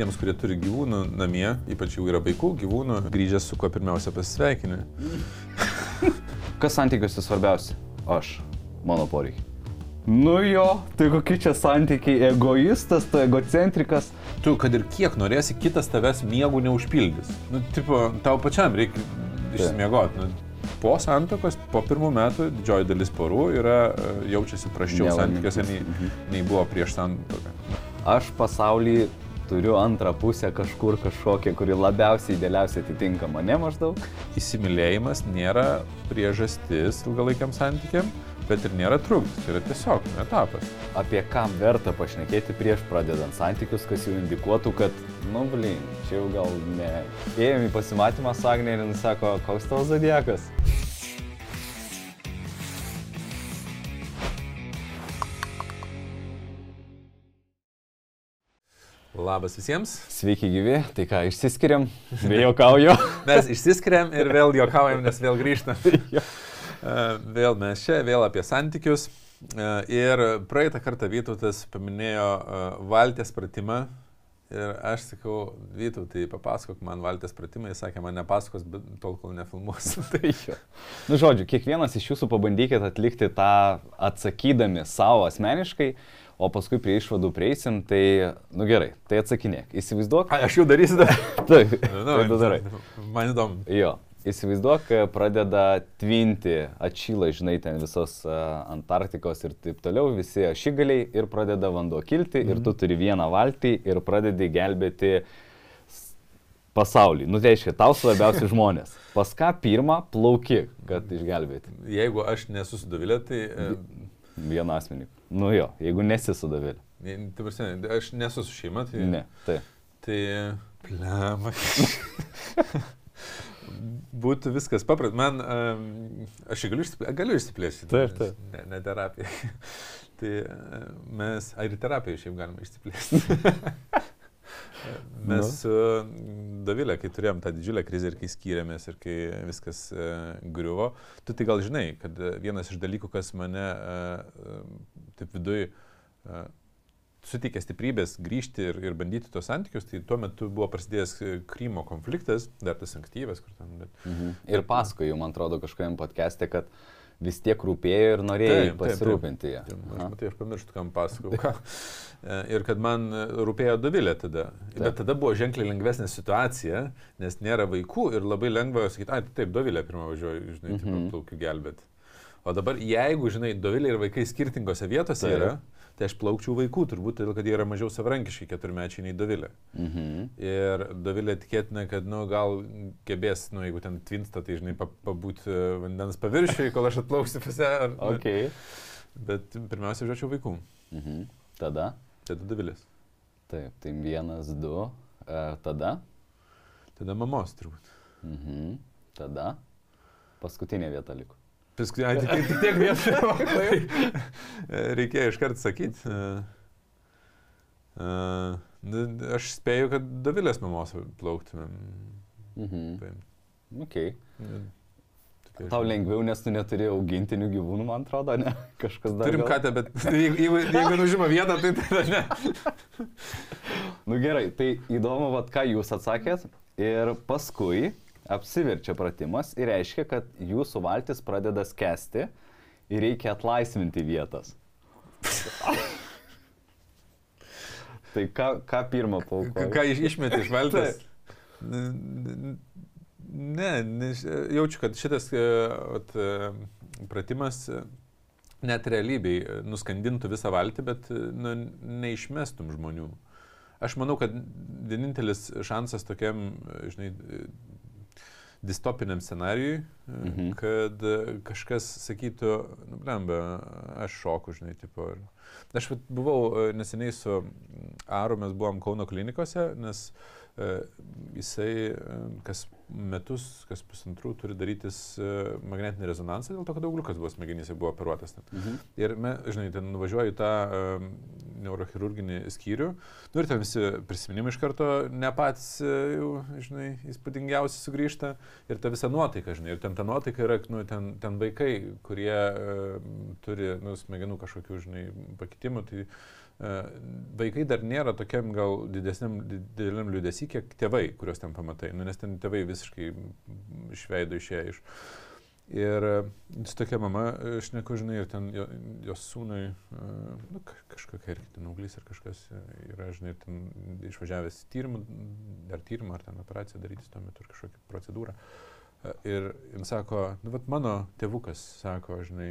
tiems, kurie turi gyvūnų namie, ypač jau yra vaikų gyvūnų, grįžęs su kuo pirmiausia pasisveikini. Kas santykiuose svarbiausia? Aš. Mano poreikiai. Nu jo, tai kokie čia santykiai, egoistas, tu egocentrikas. Tu, kad ir kiek norėsi, kitas tavęs miegų neužpildys. Nu, tipo, tau pačiam reikia išsimiegoti. Nu, po santokos, po pirmų metų didžioji dalis porų yra, e, jaučiasi Nelaimingi. santykiuose nei, nei buvo prieš santoką. Aš pasaulį turiu antrą pusę kažkur kažkokią, kuri labiausiai idealiausiai atitinka mane maždaug. Įsimylėjimas nėra priežastis ilgalaikiam santykiam, bet ir nėra trukdis. Tai yra tiesiog etapas. Apie ką verta pašnekėti prieš pradedant santykius, kas jau indikuotų, kad, nu blin, čia jau gal ne. Ėjom į pasimatymą su Agnė ir jis sako, koks tavo zodiekas. Labas visiems. Sveiki gyvi, tai ką, išsiskiriam, vėjokauju. Mes išsiskiriam ir vėl juokaujam, nes vėl grįžtam. E, Vėl mes čia, vėl apie santykius. E, Ir praeitą kartą Vytautas paminėjo e, valties pratimą. Ir aš sakau, Vytautai, papasakok man valties pratimą. Jis sakė, man nepasakos, bet tol, kol nefilmuos. tai Jo. Nu, žodžiu, kiekvienas iš jūsų pabandykit atlikti tą atsakydami savo asmeniškai, o paskui prie išvadų prieisim, tai, nu gerai, tai atsakinėk. Įsivaizduok. Ai, aš jau darysiu dar. Taip, Nu, tu darai. Man įdomu. Jo. Įsivaizduok, pradeda tvinti, atšyla, žinai, ten visos Antarktikos ir taip toliau, visi ašigaliai ir pradeda vanduo kilti mhm. ir tu turi vieną valtį ir pradedi gelbėti pasaulį. Nu, tai reiškia, tau svarbiausi žmonės. Pas ką pirmą plauki, kad išgelbėti Jeigu aš nesu sudavilė, tai... vieną asmenį. Nu jo, jeigu nesi sudavilė. Tai prasme, aš nesu su šeima, tai... Ne, tai. Tai... Plema. Būtų viskas paprasta. Man, um, aš galiu, išsiplė, galiu išsiplėsti. Taip, taip. Ne, ne terapija. tai mes, ar ir terapiją šiaip galima išsiplėsti. mes Nu. su Davilė, kai turėjom tą didžiulę krizę ir kai skyrėmės ir kai viskas uh, griuvo, tu tai gal žinai, kad uh, vienas iš dalykų, kas mane uh, uh, taip viduj uh, suteikė stiprybės grįžti ir, ir bandyti tos santykius, tai tuo metu buvo prasidėjęs e, Krymo konfliktas, dar tas ankstyvas, kur ten, bet... Mhm. Ir paskui, man atrodo, kažkojam podcast'e, kad vis tiek rūpėjo ir norėjai Taip, pasirūpinti ją. Aš matai, aš pamirštu, kam pasakau. E, Ir kad man e, rūpėjo Dovilė tada. Taip. Bet tada buvo ženkliai lengvesnė situacija, nes nėra vaikų ir labai lengva sakyti, ai, taip, Dovilė pirmą važiuoju, žinai. Mhm. taip, plaukiu gelbėti. O dabar, jeigu, žinai, Dovilė ir vaikai skirtingose vietose Taip. yra, tai aš plaukčiau vaikų, turbūt todėl, kad jie yra mažiau savarankiški keturmečiai nei Dovilė. Mhm. Ir Dovilė tikėtina, kad, nu, gal gebės, nu, jeigu ten tvinsta, tai, žinai, pa- pabūti e, vandens paviršiui, kol aš atplauksiu pas ją. ar- Ok. Bet pirmiausia, žiūrėčiau vaikų. Mhm. Tada. Tada Dovilės. Taip, tai vienas, du. E, tada. Tada mamos turbūt. Mhm. Tada. Paskutinė vieta liko. Paskui, ai, tik, tik tiek vietų. Reikėjo iškart sakyti. Uh, uh, aš spėju, kad Dovilės mamos plauktumėm. Mhm. Paim. Ok. Nu, Tau lengviau, nes tu neturi augintinių gyvūnų, man atrodo, ne? Kažkas dar. Turim gal- katę, bet jeigu, jeigu, jeigu nužima vietą, tai tada ne. Nu gerai, tai įdomu, vat, ką jūs atsakėt. Ir paskui apsiverčia pratimas ir reiškia, kad jūsų valtis pradeda skesti ir reikia atlaisvinti vietas. tai ką, ką pirmą Ką, paukoji? ką iš, išmeti iš valties? Ne, ne, jaučiu, kad šitas e, vat, e, pratimas net realybėj nuskandintų visą valtį, bet e, nu, neišmestum žmonių. Aš manau, kad vienintelis šansas tokiam, žinai, distopiniam scenarijui, mhm. Kad e, kažkas sakytų, nu, blemba, aš šoku, žinai, tipo. Aš buvau e, neseniai su Aru, mes buvom Kauno klinikose, nes e, jisai e, kas metus, kas pusantrų turi darytis e, magnetinį rezonansą dėl to, kad augliukas buvo smegenyse, buvo operuotas. Net. Mhm. Ir, me, žinai, ten nuvažiuoju į tą neurochirurginį skyrių, nu ir ten visi prisiminimai iš karto ne patys, e, jau, žinai, įspūdingiausi sugrįžta ir ta visa nuotaika, žinai, ir ten ta nuotaika yra, nu, ten, ten vaikai, kurie uh, turi, nu, smegenų kažkokių, žinai, pakitimų, tai vaikai dar nėra tokiam gal didesniam, dideliam liūdėsi, kiek tėvai, kuriuos ten pamatai. Nu, nes ten tėvai visiškai išveido išėję iš... Ir su tokia mama, aš neku žinai, ir ten jo, jos sūnui, nu, kažkokia ir ten auglys ar kažkas yra, žinai, ten išvažiavęs tyrimų, ar tyrimą, ar ten operaciją daryti tuo metu, ar kažkokią procedūrą. Ir jis sako, nu, vat mano tėvukas sako, žinai,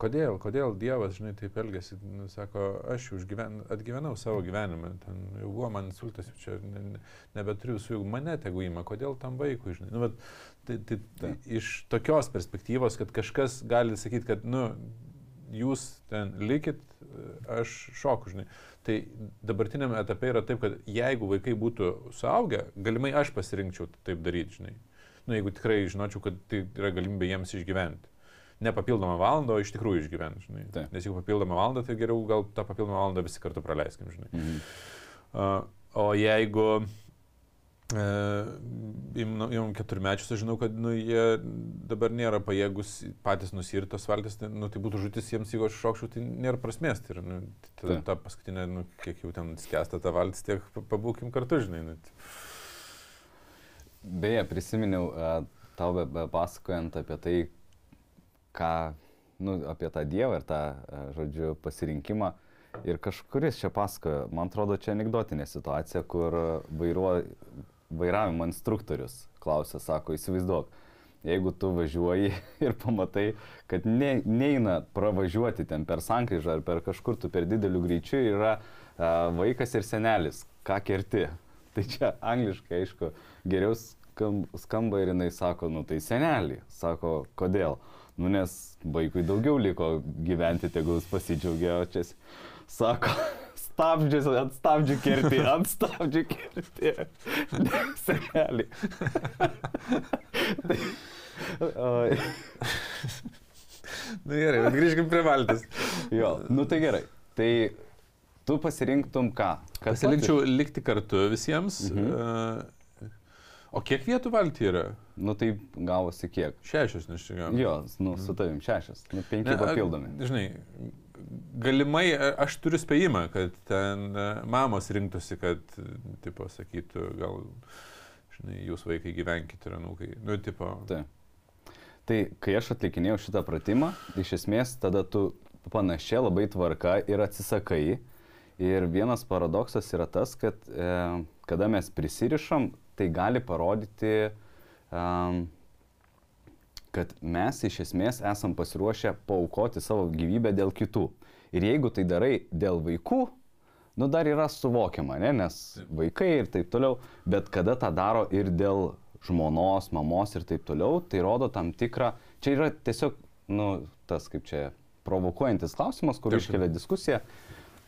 kodėl, kodėl Dievas, žinai, taip elgesi, nu, sako, aš jau gyven, atgyvenau savo gyvenimą, ten jau buvo man insultas, jau čia ne, ne, nebeturiu visų, jau mane tegu įma, kodėl tam vaikui, žinai. Nu, bet, tai, tai, tai iš tokios perspektyvos, kad kažkas gali sakyti, kad, nu, jūs ten likit, aš šoku, žinai. Tai dabartiniam etape yra taip, kad jeigu vaikai būtų suaugę, galimai aš pasirinkčiau taip daryti, žinai. Nu, jeigu tikrai žinočiau, kad tai yra galimybė jiems išgyventi ne papildomą valandą, o iš tikrųjų išgyventi, žinai. Taip. Nes jeigu papildomą valandą, tai geriau gal tą papildomą valandą visi kartu praleiskim, žinai. Mhm. Uh, o jeigu uh, imam keturmečius, aš žinau, kad nu, jie dabar nėra pajėgus patys nusirti tos valtis, tai, nu, tai būtų žutis jiems, jeigu aš šokčiau, tai nėra prasmės. Tai, nu, tada ta paskutinė, nu, kiek jau ten skęsta ta valtis, tiek pabūkim kartu, žinai. Nu, tai. Beje, prisiminiau uh, tau be, be pasakojant apie tai, ką, nu, apie tą Dievą ir tą, e, žodžiu, pasirinkimą. Ir kažkuris čia pasakojo, man atrodo, čia anegdotinė situacija, kur vairuo, vairavimo instruktorius klausia, sako, įsivaizduok, jeigu tu važiuoji ir pamatai, kad ne, neina pravažiuoti ten per sankryžą ar per kažkur tu per dideliu greičiu yra a, e, vaikas ir senelis, ką kerti. Tai čia angliškai, aišku, geriau skamba ir jinai sako, nu tai senelį. Sako, kodėl? Nu, nes vaikui daugiau liko gyventi, tegul jis pasidžiaugia, o čia sako, stabdžius, ant stabdžių kerti, ant stabdžių kerti. Senelį. Na nu, gerai, bet grįžkim prie valtis. Jo, nu tai gerai. Tai tu pasirinktum ką? Kad Pasirinkčiau pati... likti kartu visiems. Mhm. Uh, O kiek vietų valti yra? Nu tai gavosi kiek? Šešios, gavosi. Jo, nu su tavim šešios, nu penki ne, papildomi. Žinai, galimai aš turiu spėjimą, kad ten mamos rinktųsi, kad, tipo, sakytų, gal, žinai, jūs vaikai gyvenkite, anūkai. Nu, tipo. Tai. tai kai aš atlikinėjau šitą pratimą, iš esmės tada tu panašia labai tvarka ir atsisakai. Ir vienas paradoksas yra tas, kad e, kada mes prisirišam, tai gali parodyti, um, kad mes iš esmės esam pasiruošę paukoti savo gyvybę dėl kitų. Ir jeigu tai darai dėl vaikų, nu dar yra suvokiama, ne? nes vaikai ir taip toliau, bet kada tą daro ir dėl žmonos, mamos ir taip toliau, tai rodo tam tikrą, čia yra tiesiog, nu, tas kaip čia provokuojantis klausimas, kur iškelia diskusiją.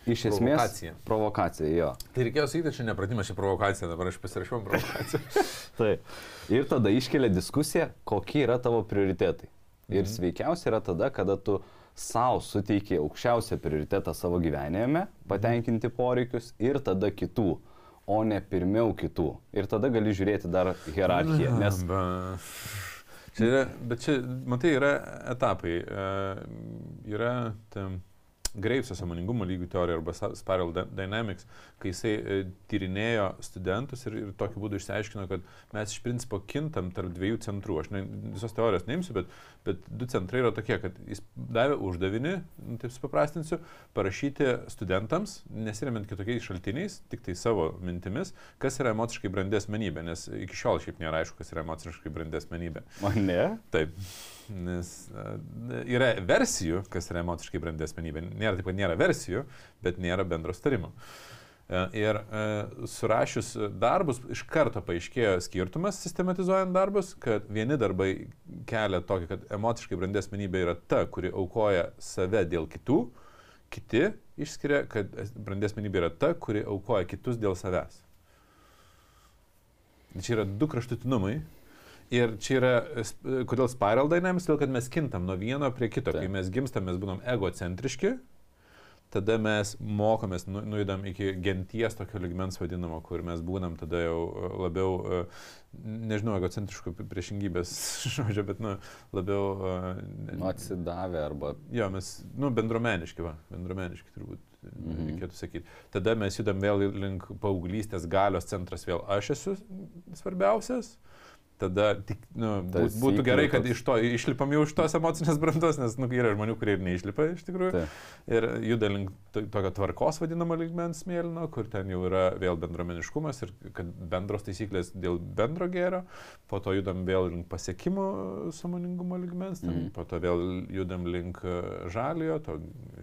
Iš esmės. Provokacija. Provokacija, jo. Tai reikėjo sakyti, čia nepratimas, čia provokacija, dabar aš pasirašiau provokaciją. Taip. Ir tada iškelia diskusiją, kokie yra tavo prioritetai. Ir mhm. sveikiausia yra tada, kada tu savo suteiki aukščiausią prioritetą savo gyvenime, patenkinti poreikius ir tada kitų, o ne pirmiau kitų. Ir tada gali žiūrėti dar hierarchiją. Nes... Čia yra, bet čia, matai, yra etapai. Uh, yra tam Greivso samoningumo lygių teorija arba Spiral Dynamics, kai jisai e, tyrinėjo studentus ir, ir tokiu būdu išsiaiškino, kad mes iš principo kintam tarp dviejų centrų. Aš ne, visos teorijos neimsiu, bet, bet du centrai yra tokie, kad jis davė uždavinį, nu, taip supaprastinsiu, parašyti studentams, nesiremiant kitokiais šaltiniais, tik tai savo mintimis, kas yra emociškai brandė asmenybė, nes iki šiol šiaip nėra aišku, kas yra emociškai brandė asmenybė. O ne? Taip. Nes yra versijų, kas yra emociškai brandi asmenybė. Nėra taip, kad nėra versijų, bet nėra bendro starimo. Ir surašius darbus, iš karto paaiškėjo skirtumas, sistematizuojant darbus, kad vieni darbai kelia tokį, kad emociškai brandi asmenybė yra ta, kuri aukoja save dėl kitų, kiti išskiria, kad brandi asmenybė yra ta, kuri aukoja kitus dėl savęs. Čia yra du kraštutinumai, Ir čia yra, kodėl spiral dynamics, todėl kad mes kintam nuo vieno prie kito. Tai. Kai mes gimstam, mes būnam egocentriški, tada mes mokomės, nu, nuėdam iki genties tokio ligmens vadinamo, kur mes būnam tada jau labiau, nežinau, egocentriškų priešingybės žodžio, bet, nu, labiau... Nu, atsidavę arba... Jo, mes, nu, bendromeniški, va, bendromeniški turbūt mhm. reikėtų sakyti. Tada mes judam vėl link paauglystės galios centras, vėl aš esu svarbiausias. Tada tik, nu, būt, būtų gerai, kad iš to išlipam jau iš tos emocinės brandos, nes nu, yra žmonių, kurie ir neišlipa iš tikrųjų. Tai. Ir juda link tokio tvarkos vadinamo lygmens mėlyno, kur ten jau yra vėl bendromeniškumas ir kad bendros taisyklės dėl bendro gėrio, po to judam vėl link pasiekimo samoningumo lygmens, ten, mm. po to vėl judam link e, žaliojo, to,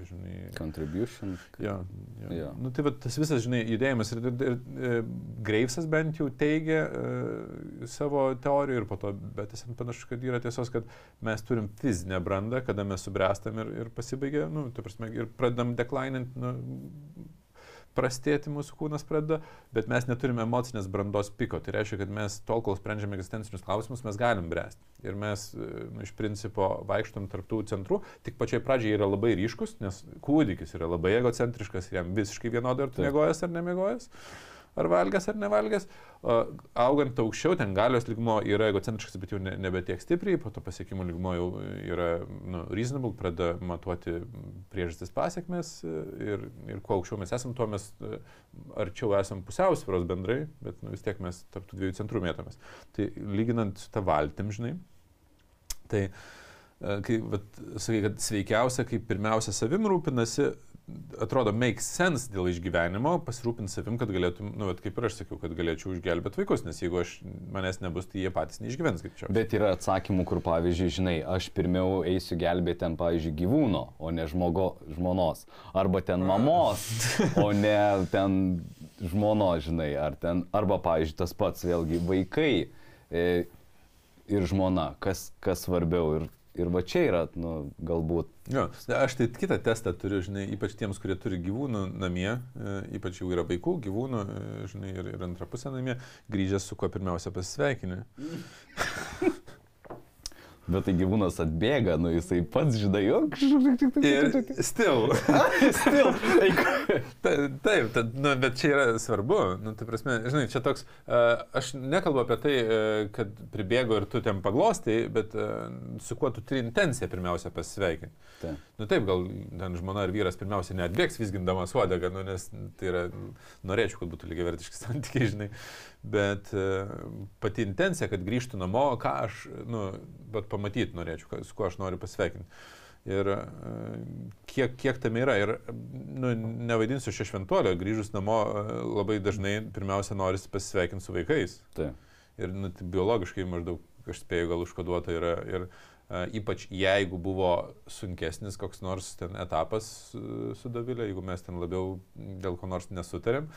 žinai. Contribution. Jo, jo. jo. Nu, tai va, tas visas, žinai, judėjimas ir, ir, ir, ir Greivsas bent jau teigia uh, savo teorijų ir po to, bet tiesiog panašu, kad yra tiesos, kad mes turim fizinę brandą, kada mes subręstam ir, ir pasibaigia, nu, tai prasme, ir pradedam deklinint, nu, prastėti mūsų kūnas pradeda, bet mes neturime emocinės brandos piko. Tai reiškia, kad mes tol, kol sprendžiame egzistencinius klausimus, mes galim bręsti. Ir mes nu, iš principo vaikštom tarptų centrų, tik pačiai pradžiai yra labai ryškus, nes kūdikis yra labai egocentriškas jam visiškai vienodai ar tu mėgojas ar nemėgojas ar valgęs ar nevalgęs. Augant aukščiau, ten galios lygmo yra egocentriškas, bet jau ne, nebe tiek stipriai, po to pasiekimų lygmo jau yra nu, reasonable, pradeda matuoti priežastis pasiekmes ir, ir kuo aukščiau mes esam, tuo mes arčiau esam pusiausvėros bendrai, bet nu, vis tiek mes tarptų dviejų centrų mėtomės. Tai lyginant su tą valtim, žinai, tai e, kai, vat, sakai, kad sveikiausia, kai pirmiausia savim rūpinasi, atrodo, make sense dėl išgyvenimo, pasirūpinti savim, kad galėtum, nu, bet kaip ir aš sakiau, kad galėčiau išgelbėti vaikus, nes jeigu aš, manęs nebus, tai jie patys neišgyvens greičiau. Bet yra atsakymų, kur, pavyzdžiui, žinai, aš pirmiau eisiu gelbėti ten, pavyzdžiui, gyvūno, o ne žmogo, žmonos. Arba ten mamos, o ne ten žmono, žinai, ar ten, arba, pavyzdžiui, tas pats vėlgi vaikai e, ir žmona, kas, kas svarbiau. Ir Ir va čia yra, nu, galbūt. Jo, aš tai kitą testą turiu, žinai, ypač tiems, kurie turi gyvūnų namie, e, ypač jau yra vaikų, gyvūnų, e, žinai, ir, ir antra pusė namie, grįžęs su kuo pirmiausia pasisveikini. Bet tai gyvūnas atbėga, nu jisai pats žinai, jo, kažkaip. Ir still. still. Ta, taip, ta, nu, bet čia yra svarbu. Nu, tai prasme, žinai, čia toks, uh, aš nekalbu apie tai, uh, kad pribėgo ir tu ten paglostai, bet uh, su kuo tu turi intenciją pirmiausia pasisveikinti. Taip. Nu taip, gal ten žmona ar vyras pirmiausia neatbėgs visgindamas uodegą, nu, nes tai yra, norėčiau, kad būtų lygiai vertiški santykiai, žinai bet e, pati intencija, kad grįžtų namo, ką aš, nu, bet pamatyti norėčiau, su kuo aš noriu pasveikinti. Ir e, kiek, kiek tam yra. Ir, nu, nevaidinsiu šio šventuolio, grįžus namo e, labai dažnai pirmiausia norisi pasveikinti su vaikais. Tai. Ir nu, tai biologiškai maždaug, aš spėju, gal užkoduota yra. Ir, ypač jeigu buvo sunkesnis koks nors ten etapas su Davilė, jeigu mes ten labiau dėl ko nors nesutarėm,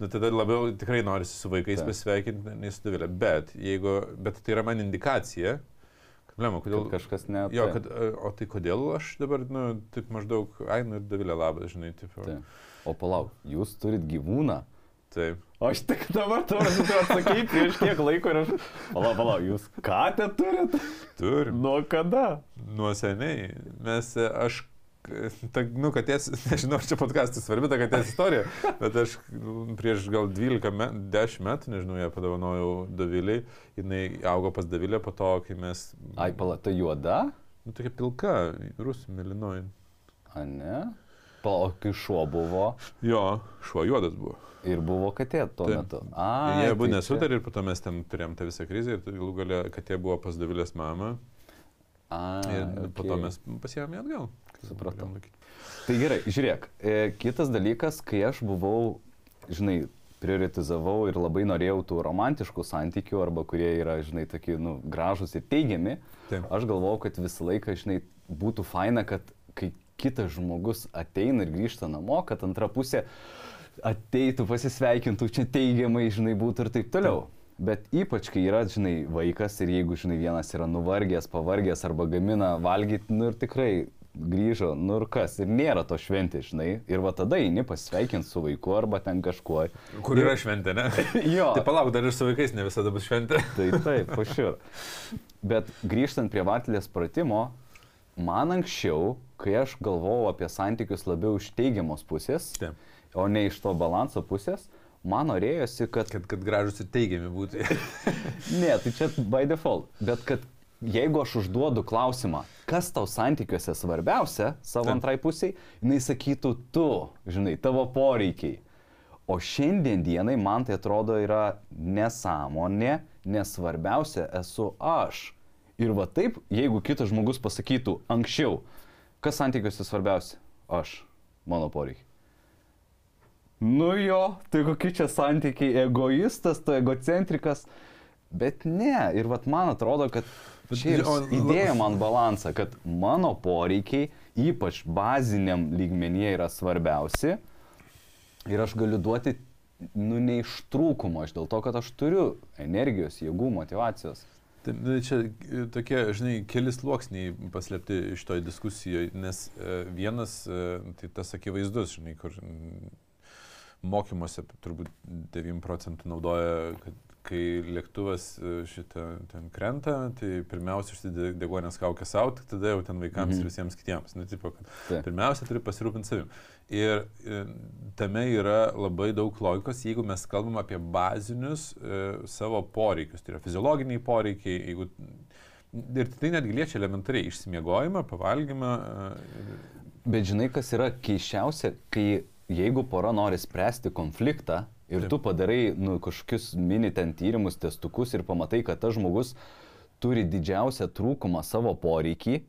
nu, tada labiau tikrai norisi su vaikais Ta. pasveikinti, nei su Davilė. Bet, jeigu, bet tai yra man indikacija, Problema, kodėl kad kažkas ne. Jo, kad, o tai kodėl aš dabar, nu, taip maždaug, ai, nu ir Davilė labas, žinai, taip. Tai. O palauk, jūs turit gyvūną, Taip. O aš tik dabar turiu atsakyti prieš kiek laiko ir aš... Palauk, palauk, jūs katę turit? Turim. Nuo kada? Nuo seniai. Mes, aš, ta, nu, katės, nežinau, čia podcastas svarbi ta katės istorija, bet aš prieš gal 12, met, 10 metų, nežinau, ją padovanojau Daviliai, jinai augo pas Davilę po to, kai mes... Ai, pala, ta juoda? Nu, tokia pilka, rusų, melinoji. A ne? Pala, o kai šuo buvo? Jo, šuo juodas buvo. Ir buvo katė tuo Taip. metu. A, jie abu tai nesutarė ir po to mes ten turėjom tą visą krizę ir galų galę katė buvo pas Davilės mamą. A, ir okay. po to mes pasiėmėm ją atgal. Supratau. Tai gerai, žiūrėk, e, kitas dalykas, kai aš buvau, žinai, prioritizavau ir labai norėjau tų romantiškų santykių, arba kurie yra, žinai, tokie, nu, gražus ir teigiami, Taip. aš galvojau, kad visą laiką, žinai, būtų faina, kad kai kitas žmogus ateina ir grįžta namo, kad antra pusė, ateitų, pasisveikintų, čia teigiamai, žinai, būtų ir taip toliau. Bet ypač, kai yra, žinai, vaikas ir jeigu, žinai, vienas yra nuvargęs, pavargęs arba gamina valgyti, nu ir tikrai grįžo, nu ir kas, ir nėra to šventė, žinai, ir va tada eini pasveikinti su vaiku arba ten kažkuo. Kur yra šventė, ne? jo. tai palauk, dar ir su vaikais ne visada bus šventė. tai taip, pašiur. Bet grįžtant prie vartlės pratimo, man anksčiau, kai aš galvojau apie santykius labiau iš teigiamos pusės, taip o ne iš to balanso pusės, man norėjosi, kad... Kad, kad gražus ir teigiami būtų. ne, tai čia by default, bet kad jeigu aš užduodu klausimą, kas tau santykiuose svarbiausia savo Taip. antrai pusiai, jinai sakytų tu, žinai, tavo poreikiai. O šiandien dienai man tai atrodo yra nesąmonė, nes svarbiausia esu aš. Ir va taip, jeigu kitas žmogus pasakytų anksčiau, kas santykiuose svarbiausia? Aš, mano poreikiai. Nu jo, tai kokie čia santykiai, egoistas, tu egocentrikas. Bet ne, ir vat man atrodo, kad čia ir įdėjo man balansą, kad mano poreikiai, ypač baziniam lygmenyje, yra svarbiausi. Ir aš galiu duoti, nu, ne iš trūkumo, aš dėl to, kad aš turiu energijos, jėgų, motivacijos. Tai nu, čia e, tokie, žinai, keli sluoksniai paslėpti iš toj diskusijoje, nes e, vienas, e, tai tas akivaizdus, žinai, kur mm, mokymuose turbūt 9 procentų naudoja, kad kai lėktuvas šitą ten krenta, tai pirmiausia užsidė degonės kaukę savo, tik tada jau ten vaikams Mhm. ir visiems kitiems. Nu, tipo, pirmiausia turi pasirūpinti savim. Ir e, tame yra labai daug logikos, jeigu mes kalbam apie bazinius e, savo poreikius. Tai yra fiziologiniai poreikiai, jeigu... Ir tai netgi liečia elementariai išsimiegojimą, pavalgymą. E, Bet žinai, kas yra keiščiausia, kai jeigu pora nori spręsti konfliktą ir Taip. tu padarai nu, kažkokius mini ten tyrimus, testukus ir pamatai, kad tas žmogus turi didžiausią trūkumą savo poreikį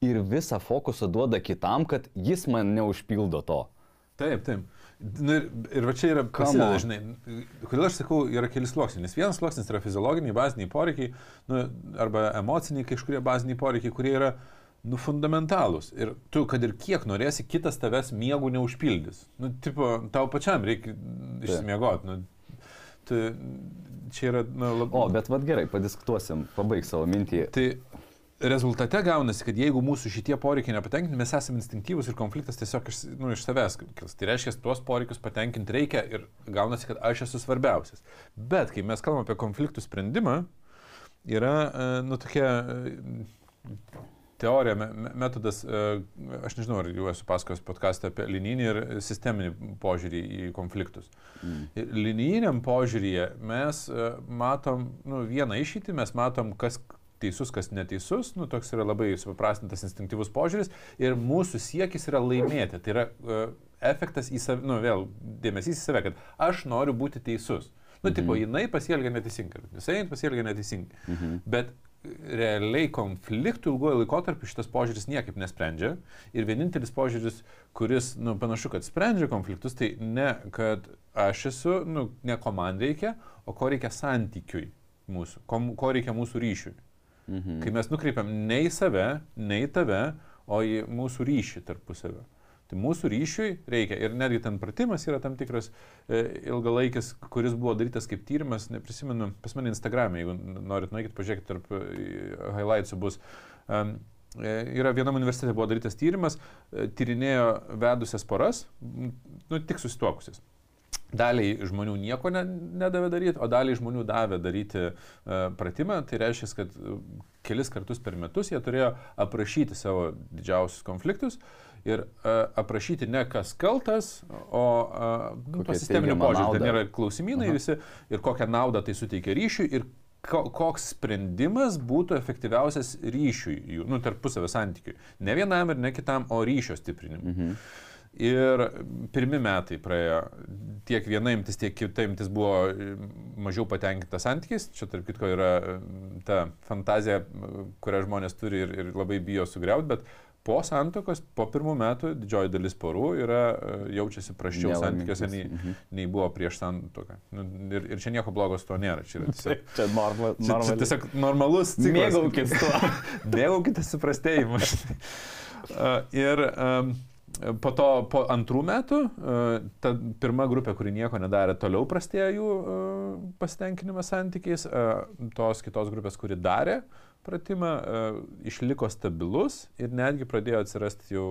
ir visą fokusą duoda kitam, kad jis man neužpildo to. Taip, taip. Nu, ir, ir va čia yra prasideda, žinai, kodėl aš sakau, yra keli sluoksniai. Nes vienas sluoksnis yra fiziologiniai, baziniai poreikiai, nu, arba emociniai kažkurie baziniai poreikiai, kurie yra nu, fundamentalūs. Ir tu, kad ir kiek norėsi, kitas tavęs miegų neužpildys. Nu, tipo, tau pačiam reikia išsimiegoti. Nu, tu, čia yra, nu, labai... O, bet vad gerai, padiskutuosim, pabaig savo mintį. Tai rezultate gaunasi, kad jeigu mūsų šitie poreikiai nepatenkinti, mes esame instinktyvūs ir konfliktas tiesiog iš, nu, iš savęs. Tai reiškia, tuos poreikius patenkinti reikia ir gaunasi, kad aš esu svarbiausias. Bet kai mes kalbame apie konfliktų sprendimą, yra, e, nu, tokia e, teorija, me- me- metodas, e, aš nežinau, ar jau esu pasakojęs podcastą apie linijinį ir sisteminį požiūrį į konfliktus. Mm. Linijiniam požiūryje mes matom, nu, vieną išeitį, mes matom, kas teisus, kas neteisus, nu, toks yra labai supaprastintas instinktyvus požiūris ir mūsų siekis yra laimėti. Tai yra uh, efektas į save, nu, vėl dėmesys į save, kad aš noriu būti teisus. Nu, mhm. tipo, jinai pasielgia neteisingai, jisai pasielgia neteisingai. Mhm. Bet realiai konfliktų ilgojo laikotarpiu šitas požiūris niekaip nesprendžia. Ir vienintelis požiūris, kuris, nu, panašu, kad sprendžia konfliktus, tai ne, kad aš esu, nu, ne ko man reikia, o ko reikia santykiui mūsų, ko, ko reikia mūsų ryšiui. Mhm. Kai mes nukreipiam ne į save, ne į tave, o į mūsų ryšį tarpusavio. Tai mūsų ryšiui reikia ir netgi ten pratimas yra tam tikras e, ilgalaikis, kuris buvo darytas kaip tyrimas, neprisimenu, pas mane Instagram'e, jeigu norit nueikit, pažiūrėkit, tarp e, highlightsų bus. Um, Yra vienam universitete buvo darytas tyrimas, e, tyrinėjo vedusias poras, nu, tik susituokusias. Daliai žmonių nieko ne, nedavė daryti, o daliai žmonių davė daryti uh, pratimą. Tai reiškia, kad uh, kelis kartus per metus jie turėjo aprašyti savo didžiausius konfliktus ir uh, aprašyti ne kas kaltas, o nu, sisteminio teigiama požiūrio. nauda. Ten yra klausimynai Aha. visi ir kokią naudą tai suteikia ryšiui ir ko, koks sprendimas būtų efektyviausias ryšiui, jų, nu, tarpusavio santykiui. Ne vienam ir ne kitam, o ryšio stiprinimui. Mhm. Ir pirmi metai praėjo, tiek viena imtis, tiek kita imtis buvo e, mažiau patenkinta santykiais. Čia tarp kitko yra e, ta fantazija, kurią žmonės turi ir, ir labai bijo sugriauti, bet po santokos, po pirmų metų didžioji dalis porų yra, e, jaučiasi praščiau santykiuose nei, Mhm. nei buvo prieš santoką. Nu, ir, ir čia nieko blogo su to nėra. Čia yra tiesiog, Čia norma, čia, čia tiesiog normalus ciklas. Mėgaukis tuo. Mėgaukitės suprastėjimu. A, ir um, po to, po antrų metų, uh, ta pirma grupė, kuri nieko nedarė, toliau prastėjo jų uh, pasitenkinimas santykiais, uh, tos kitos grupės, kuri darė pratimą, uh, išliko stabilus ir netgi pradėjo atsirasti jau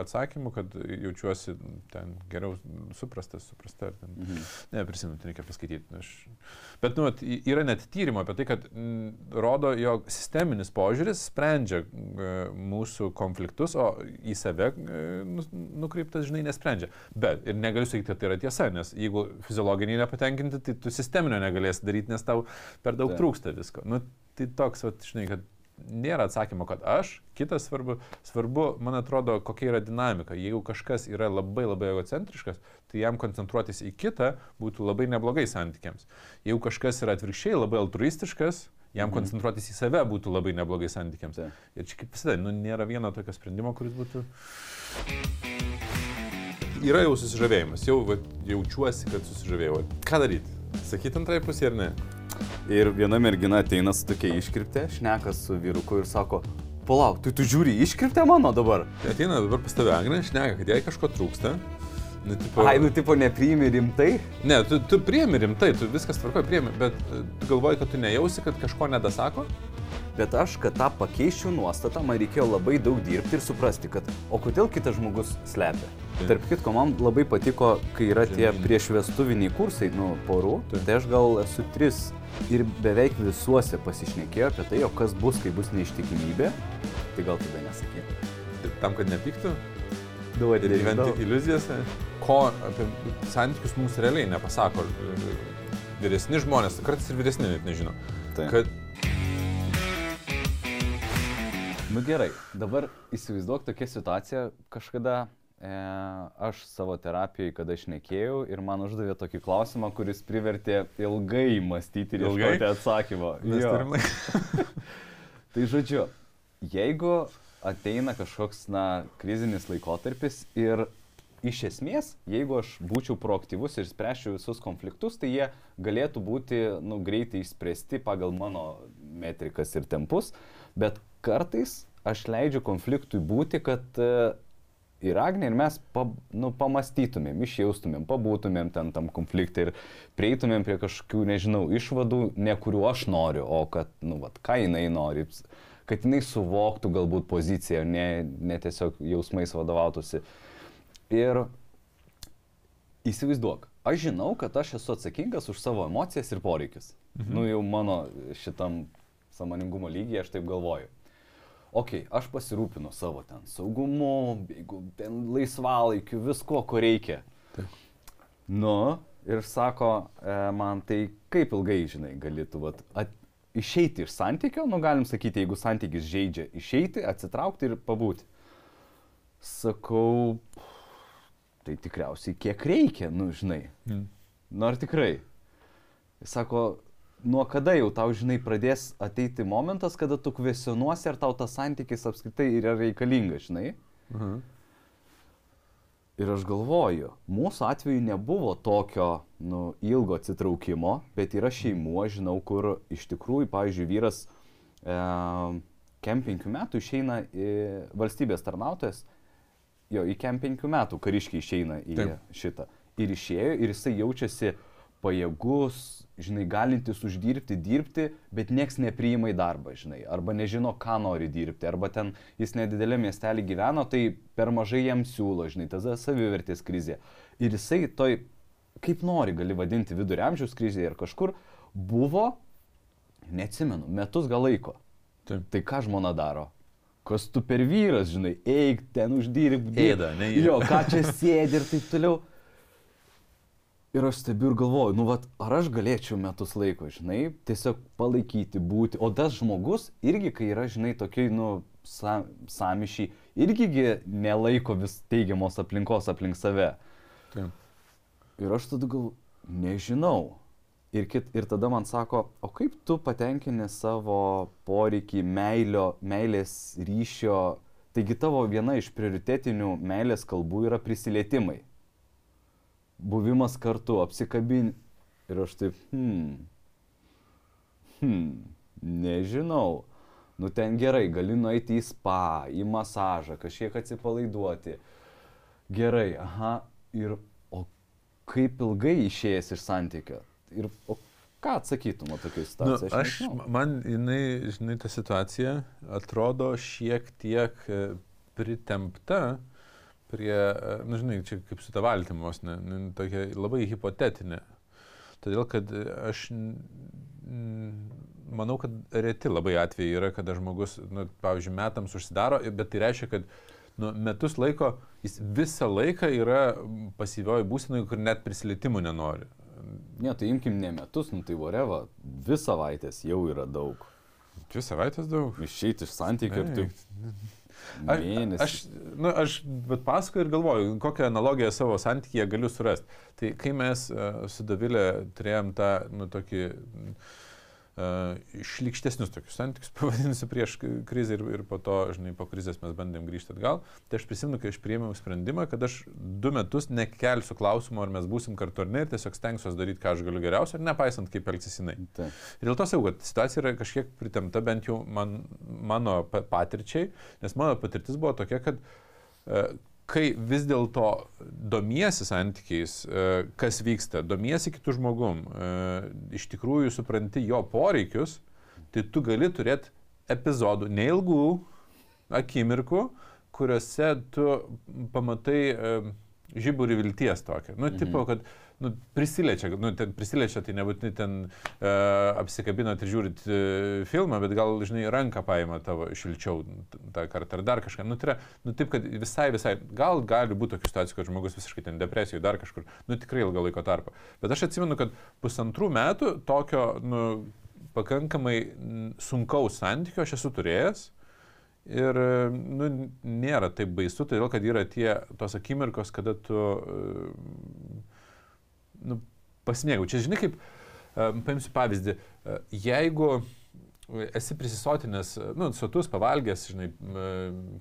atsakymų, kad jaučiuosi ten geriau suprastas, suprasta. Ten, Mhm. Ne, prisimenu, tai reikia paskaityti. Aš... Bet nu, yra net tyrimo apie tai, kad m, rodo, jog sisteminis požiūris sprendžia e, mūsų konfliktus, o į save e, nu- nukreiptas, žinai, nesprendžia. Bet ir negaliu sakyti, kad tai yra tiesa, nes jeigu fiziologiniai nepatenkinti, tai tu sisteminio negalėsi daryti, nes tau per daug Taip. trūksta visko. Nu, tai toks, vat, žinai, kad nėra atsakymo, kad aš, kitas svarbu, svarbu, man atrodo, kokia yra dinamika. Jeigu kažkas yra labai labai egocentriškas, tai jam koncentruotis į kitą būtų labai neblogai santykiams. Jeigu kažkas yra atvirkščiai labai altruistiškas, jam mhm. koncentruotis į save būtų labai neblogai santykiams. Tai. Ir čia kaip visada, nu, nėra vieno tokio sprendimo, kuris būtų... Yra jau susižavėjimas, jau va, jaučiuosi, kad susižavėjau. Ką daryti? Sakyti antrai pusė ar ne? Ir viena mergina ateina su tokia iškirptė, šneka su vyruku ir sako, palauk, tai tu žiūri iškirptę mano dabar? Tai ateina dabar pas tave Agnė, šneka, kad jai kažko trūksta. Nu, tipo... Ai, nu, tipo, nepriimi rimtai? Ne, tu, tu priimi rimtai, tu viskas tvarkoji, priimi, bet tu galvoji, kad tu nejausi, kad kažko nedasako? Bet aš, kad tą pakeičiau nuostatą, man reikėjo labai daug dirbti ir suprasti, kad o kodėl kitas žmogus slepia. Tai. Tarp kitko, man labai patiko, kai yra tie priešvestuviniai kursai, nu, porų, tai. tai aš gal esu tris ir beveik visuose pasišnekėjo apie tai, o kas bus, kai bus neištikimybė, tai gal tada nesakyt. Tam, kad nepyktų? Duoti ir gyventi iliuzijose. Ko apie santykius mums realiai nepasako vyresni žmonės, kartais ir vyresni net nežino. Tai. Kad Nu gerai, dabar įsivaizduok tokia situacija, kažkada e, aš savo terapijoje, kada aš nekėjau ir man uždavė tokį klausimą, kuris privertė ilgai mąstyti ir ieškoti atsakymo. tai žodžiu, jeigu ateina kažkoks, na, krizinis laikotarpis ir iš esmės, jeigu aš būčiau proaktyvus ir spręščiau visus konfliktus, tai jie galėtų būti nu, greitai išspręsti pagal mano metrikas ir tempus, bet kartais aš leidžiu konfliktui būti, kad e, ir Agnė, ir mes pa, nu, pamastytumėm, išjaustumėm, pabūtumėm ten tam konfliktui ir prieitumėm prie kažkokių, nežinau, išvadų, ne kuriuo aš noriu, o kad, nu, vat, ką jinai nori, kad jinai suvoktų galbūt poziciją, ne, ne tiesiog jausmais vadovautųsi. Ir įsivaizduok, aš žinau, kad aš esu atsakingas už savo emocijas ir poreikius. Mhm. Nu jau mano šitam samoningumo lygiai aš taip galvoju. Ok, aš pasirūpinu savo ten saugumu, jeigu ten laisvalaikiu, visko, ko reikia. Taip. Nu, ir sako, e, man tai kaip ilgai, žinai, galėtų vat, at, išeiti iš santykio, nu galim sakyti, jeigu santykis žaidžia, išeiti, atsitraukti ir pabūti. Sakau, tai tikriausiai kiek reikia, nu žinai. Mm. Nu ar tikrai? Jis sako, nuo kada jau tau, žinai, pradės ateiti momentas, kada tu kvesionuosi, ar tau tas santykis apskritai yra reikalingas, žinai? Mhm. Ir aš galvoju, mūsų atveju nebuvo tokio, nu, ilgo atsitraukimo, bet yra šeimų, žinau, kur iš tikrųjų, pavyzdžiui, vyras e, kem penkių metų išeina į valstybės tarnautojas, jo, į kem penkių metų kariškiai išeina į Taip. šitą. Ir išėjo ir jisai jaučiasi pajėgus, žinai, galintis uždirbti, dirbti, bet nieks nepriima į darbą, žinai, arba nežino, ką nori dirbti, arba ten jis nedidelė miestelį gyveno, tai per mažai jam siūlo, žinai, tada savivertės krizė. Ir jisai toj, kaip nori, gali vadinti viduriamžiaus krizėje ir kažkur buvo, neatsimenu, metus gal laiko. Taip. Tai ką žmona daro? Kas tu per vyras, žinai, eik ten uždirbti. Ėda, ne? Jo, ką čia sėdi ir taip toliau. Ir aš stebiu ir galvoju, nu, vat, ar aš galėčiau metus laiko, žinai, tiesiog palaikyti, būti. O tas žmogus irgi, kai yra, žinai, tokiai, nu, sa, samišiai, irgi nelaiko vis teigiamos aplinkos aplink save. Taip. Ir aš tada gal, nežinau. Ir, kit, ir tada man sako, o kaip tu patenkini savo poreikį meilio, meilės ryšio, taigi tavo viena iš prioritetinių meilės kalbų yra prisilietimai buvimas kartu, apsikabin. Ir aš taip, hmm, hmm, nežinau. Nu ten gerai, gali nueiti į spa, į masažą, kažkiek atsipalaiduoti. Gerai, aha, ir o kaip ilgai išėjęs iš santykio? Ir o ką atsakytum tokiai situacijai? Nu, aš, aš man, jinai, žinai, ta situacija atrodo šiek tiek e, pritempta, prie, na nu, žinai, čia kaip su ta valtymos, ne, ne, tokia labai hipotetinė. Todėl, kad aš manau, kad reti labai atvejai yra, kada žmogus, nu, pavyzdžiui, metams užsidaro, bet tai reiškia, kad nu, metus laiko jis visą laiką yra pasyvioji būsinoje, kur net prisilietimų nenori. Ne, tai imkim ne metus, nu tai voreva, dvi savaitės jau yra daug. Dvi savaitės daug. Išeiti iš santykių ir tu Aš, aš, nu, aš bet pasakoju ir galvoju, kokią analogiją savo santykyje galiu surasti. Tai kai mes uh, su Davilė turėjom tą, nu, tokį uh, šlikštesnius tokius santykius, pavadinsiu, prieš krizę ir, ir po to, žinai, po krizės mes bandėm grįžti atgal, tai aš prisimenu, kai aš priėmiau sprendimą, kad aš du metus nekelsiu klausimo, ar mes būsim kartu ar ne, ir tiesiog stengsiuosi daryti, ką aš galiu geriausia, nepaisant, kaip elgsis jinai. Taip. Ir dėl to sakau, kad situacija yra kažkiek pritemta bent jau man, mano pa- patirčiai, nes mano patirtis buvo tokia, kad e, kai vis dėlto domiesi santykiais, e, kas vyksta, domiesi kitų žmogum, e, iš tikrųjų supranti jo poreikius, tai tu gali turėti epizodų, neilgų akimirkų, kuriuose tu pamatai e, žiburį vilties tokią. Nu, Mhm. tipo, kad nu, prisiliečia, nu, ten prisiliečia, tai nebūtinai ten e, apsikabinat ir žiūrit e, filmą, bet gal, žinai, ranką paima tavo šilčiau tą kartą ar dar kažką. Nu, tai yra, nu, taip, kad visai, visai, gal gali būti tokių situacijų, kad žmogus visiškai ten depresijoje, dar kažkur, nu, tikrai ilgą laiko tarpą. Bet aš atsimenu, kad pusantrų metų tokio, nu, pakankamai sunkaus santykio aš esu turėjęs. Ir nu, nėra taip baisu, todėl kad yra tie tos akimirkos, kada tu e, nu, pasimėgau. Čia žinai, kaip, e, paimsiu pavyzdį, e, jeigu esi prisisotinęs, nu, sotus, pavalgęs, žinai,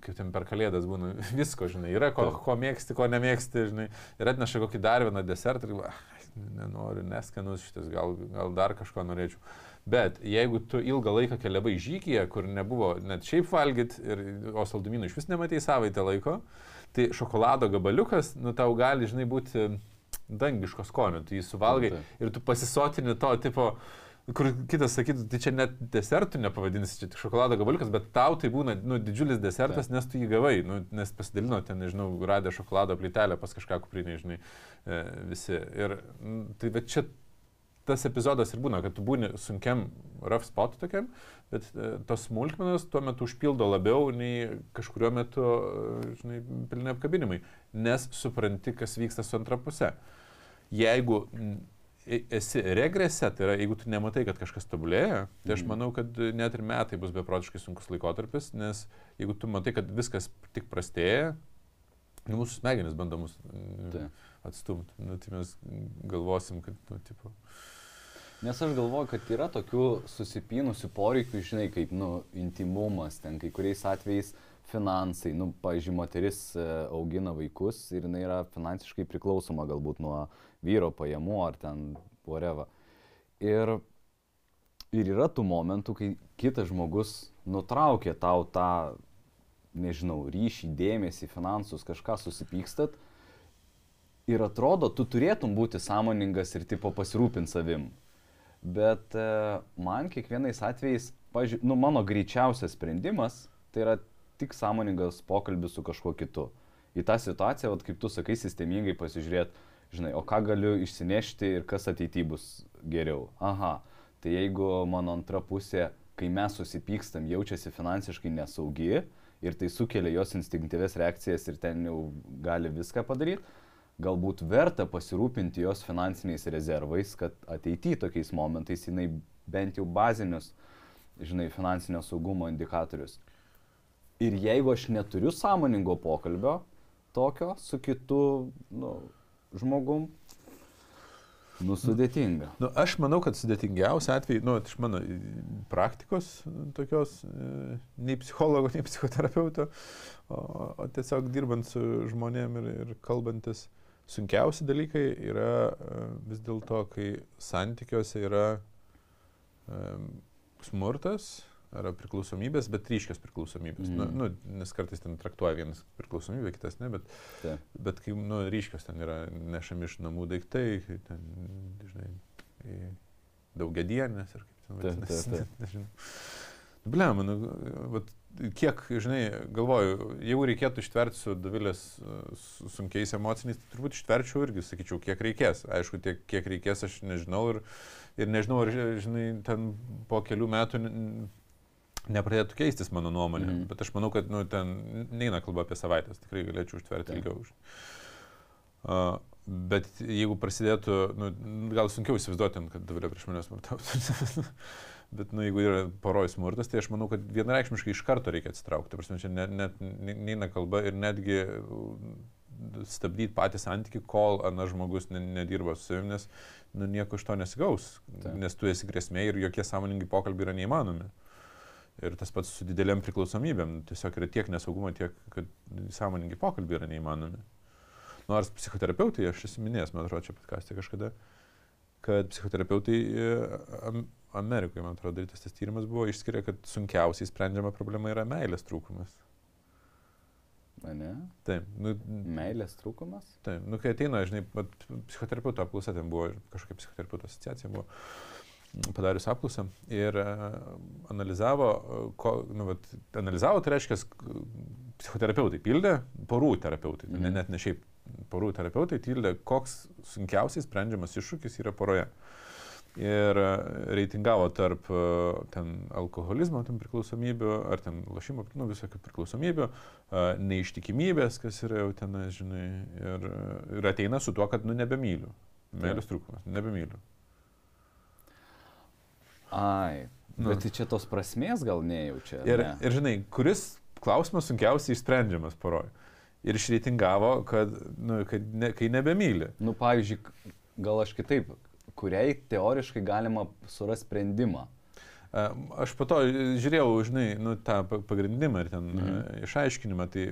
kaip ten per kalėdas būna, visko, žinai, yra ko, ko mėgsti, ko nemėgsti, žinai, ir atneša kokį dar vieną desertą ir, "Ai, nenoriu, neskanus šitas, gal, gal dar kažko norėčiau. Bet jeigu tu ilgą laiką keliavai žygyje, kur nebuvo net šiaip valgyti, ir, o saldumynų iš vis nematei savaitę laiko, tai šokolado gabaliukas, nu tau gali, žinai, būti dangiško skonio, tu jį suvalgai Taip. ir tu pasisotini to tipo, kur kitas sakytų, tai čia net desertų nepavadinsi, čia tik šokolado gabaliukas, bet tau tai būna nu, didžiulis desertas, nes tu jį gavai, nu, nes pasidalino ten, nežinau, radę šokolado plytelę pas kažką kuprinį, žinai, e, visi. Ir tai bet čia tas epizodas ir būna, kad tu būni sunkiam rough spot tokiam, bet e, tos smulkmenos tuo metu užpildo labiau nei kažkurio metu, e, žinai, pilni apkabinimai, nes supranti, kas vyksta su antra pusė. Jeigu e- esi regrese, tai yra, jeigu tu nematai, kad kažkas tobulėja, tai aš Mhm. manau, kad net ir metai bus beprotiškai sunkus laikotarpis, nes jeigu tu matai, kad viskas tik prastėja, nu, mūsų smegenis bando mus mm, Taip. atstumti, nu, tai mes galvosim, kad, nu, tipo, Nes aš galvoju, kad yra tokių susipynusių poreikių, žinai, kaip, nu, intimumas, ten kai kuriais atvejais finansai, nu, pažiūrėjau, moteris e, augina vaikus ir jinai yra finansiškai priklausoma galbūt nuo vyro pajamų ar ten whatever. Ir, ir yra tų momentų, kai kitas žmogus nutraukia tau tą, nežinau, ryšį, dėmesį, finansus, kažką susipykstat. Ir atrodo, tu turėtum būti sąmoningas ir tipo pasirūpinti savim. Bet e, man kiekvienais atvejais, pažiūrėjau, nu, mano greičiausias sprendimas tai yra tik sąmoningas pokalbis su kažkuo kitu. Į tą situaciją, vat, kaip tu sakai, sistemingai pasižiūrėti, žinai, o ką galiu išsinešti ir kas ateityje bus geriau. Aha, tai jeigu mano antra pusė, kai mes susipykstam, jaučiasi finansiškai nesaugi ir tai sukelia jos instinktyves reakcijas ir ten jau gali viską padaryti, galbūt verta pasirūpinti jos finansiniais rezervais, kad ateityje tokiais momentais jinai bent jau bazinius, žinai, finansinio saugumo indikatorius. Ir jeigu aš neturiu sąmoningo pokalbio tokio su kitu nu, žmogum, nu sudėtinga. Nu, aš manau, kad sudėtingiausia atveju, nu, iš mano praktikos tokios, e, nei psichologo, nei psichoterapeuto, o, o tiesiog dirbant su žmonėm ir, ir kalbantis, sunkiausi dalykai yra e, vis dėlto, kai santykiuose yra e, smurtas ar priklausomybės, bet ryškios priklausomybės. Mm. Nu, nu, nes kartais ten traktuoja vienas priklausomybę, kitas ne, bet Taip. Bet kai nu, ryškios ten yra nešami iš namų daiktai, ten, žinai, daugiadienės ir kaip ten vadinasi. Blem, nu, vat, kiek, žinai, galvoju, jeigu reikėtų ištverti su Davilės su sunkiais emociniais, tai turbūt ištverčiau irgi, sakyčiau, kiek reikės. Aišku, tiek, kiek reikės, aš nežinau ir, ir nežinau, ar, žinai, ten po kelių metų nepradėtų keistis mano nuomonė. Mm. Bet aš manau, kad nu, ten neina kalba apie savaitės, tikrai galėčiau užtverti Taip. ilgiau. Uh, Bet jeigu prasidėtų, nu, gal sunkiau įsivaizduoti, kad Davilė prieš mane smurtautų. Bet nu, jeigu yra poroj smurtas, tai aš manau, kad vienareikšmiškai iš karto reikia atsitraukti. Prasme, čia net, neina kalba ir netgi stabdyti patį santyki, kol anas žmogus nedirba su savimi, nes nu, nieko iš to nesigaus. Ta. Nes tu esi grėsmė ir jokie sąmoningi pokalbiai yra neįmanomi. Ir tas pats su dideliam priklausomybėm. Tiesiog yra tiek nesaugumo, tiek, kad sąmoningi pokalbiai yra neįmanomi. Nors psichoterapeutai, aš esu minėjęs, man atrodo, čia patkastė kažkada, kad psichoterapeutai e, Amerikoje, man atrodo, darytas tas tyrimas buvo, išskiria, kad sunkiausiai sprendžiama problema yra meilės trūkumas. Ne? Taip. Nu, meilės trūkumas? Taip. Nu, kai ateina, žinai, psichoterapeuto apklausa, ten buvo kažkokia psichoterapeuto asociacija, buvo padarius apklausą ir uh, analizavo, uh, ko, nu, vat, analizavo, tai reiškia, psichoterapeutai pildė, porų terapeutai, mm. ne, net ne šiaip porų terapeutai tildė, koks sunkiausiai sprendžiamas iššūkis yra poroje. Ir e, reitingavo tarp e, ten alkoholizmo, ten priklausomybių, ar ten lašimo, nu, visokių priklausomybių, e, neištikimybės, kas yra jau ten, žinai, ir, ir ateina su tuo, kad, nu, nebemyliu. Meilės trūkumas, nebemyliu. Ai, nu. bet tai čia tos prasmės gal nejaučia. Ir, ne? ir žinai, kuris klausimas sunkiausiai išsprendžiamas poroj ir išreitingavo, kad, nu, kad ne, kai nebemyli. Nu, pavyzdžiui, gal aš kitaip, kuriai teoriškai galima surasti sprendimą. Aš po to žiūrėjau, žinai, nu, tą pagrindimą ir ten mhm. išaiškinimą, tai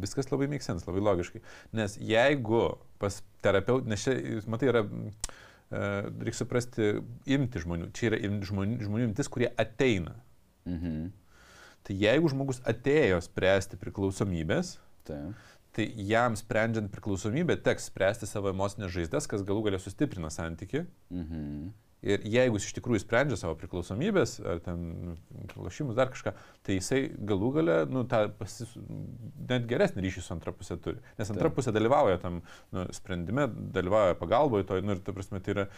viskas labai mėgsens, labai logiškai. Nes jeigu pas terapeutą, nes čia, matai, yra, reikia suprasti, imti žmonių, čia yra žmonių, žmonių imtis, kurie ateina. Mhm. Tai jeigu žmogus atėjo spręsti priklausomybės, Tai. Tai jam sprendžiant priklausomybę teks spręsti savo emocinės žaizdas, kas galų galę sustiprina santyki. Mhm. Ir jeigu jis iš tikrųjų sprendžia savo priklausomybės, ar ten lošimus, dar kažką, tai jisai galų galę, nu, tą pasis, net geresnį ryšį su antra pusė turi. Nes antra Taip. pusė dalyvauja tam nu, sprendime, dalyvauja pagalboje to, nu, ir ta prasme, tai yra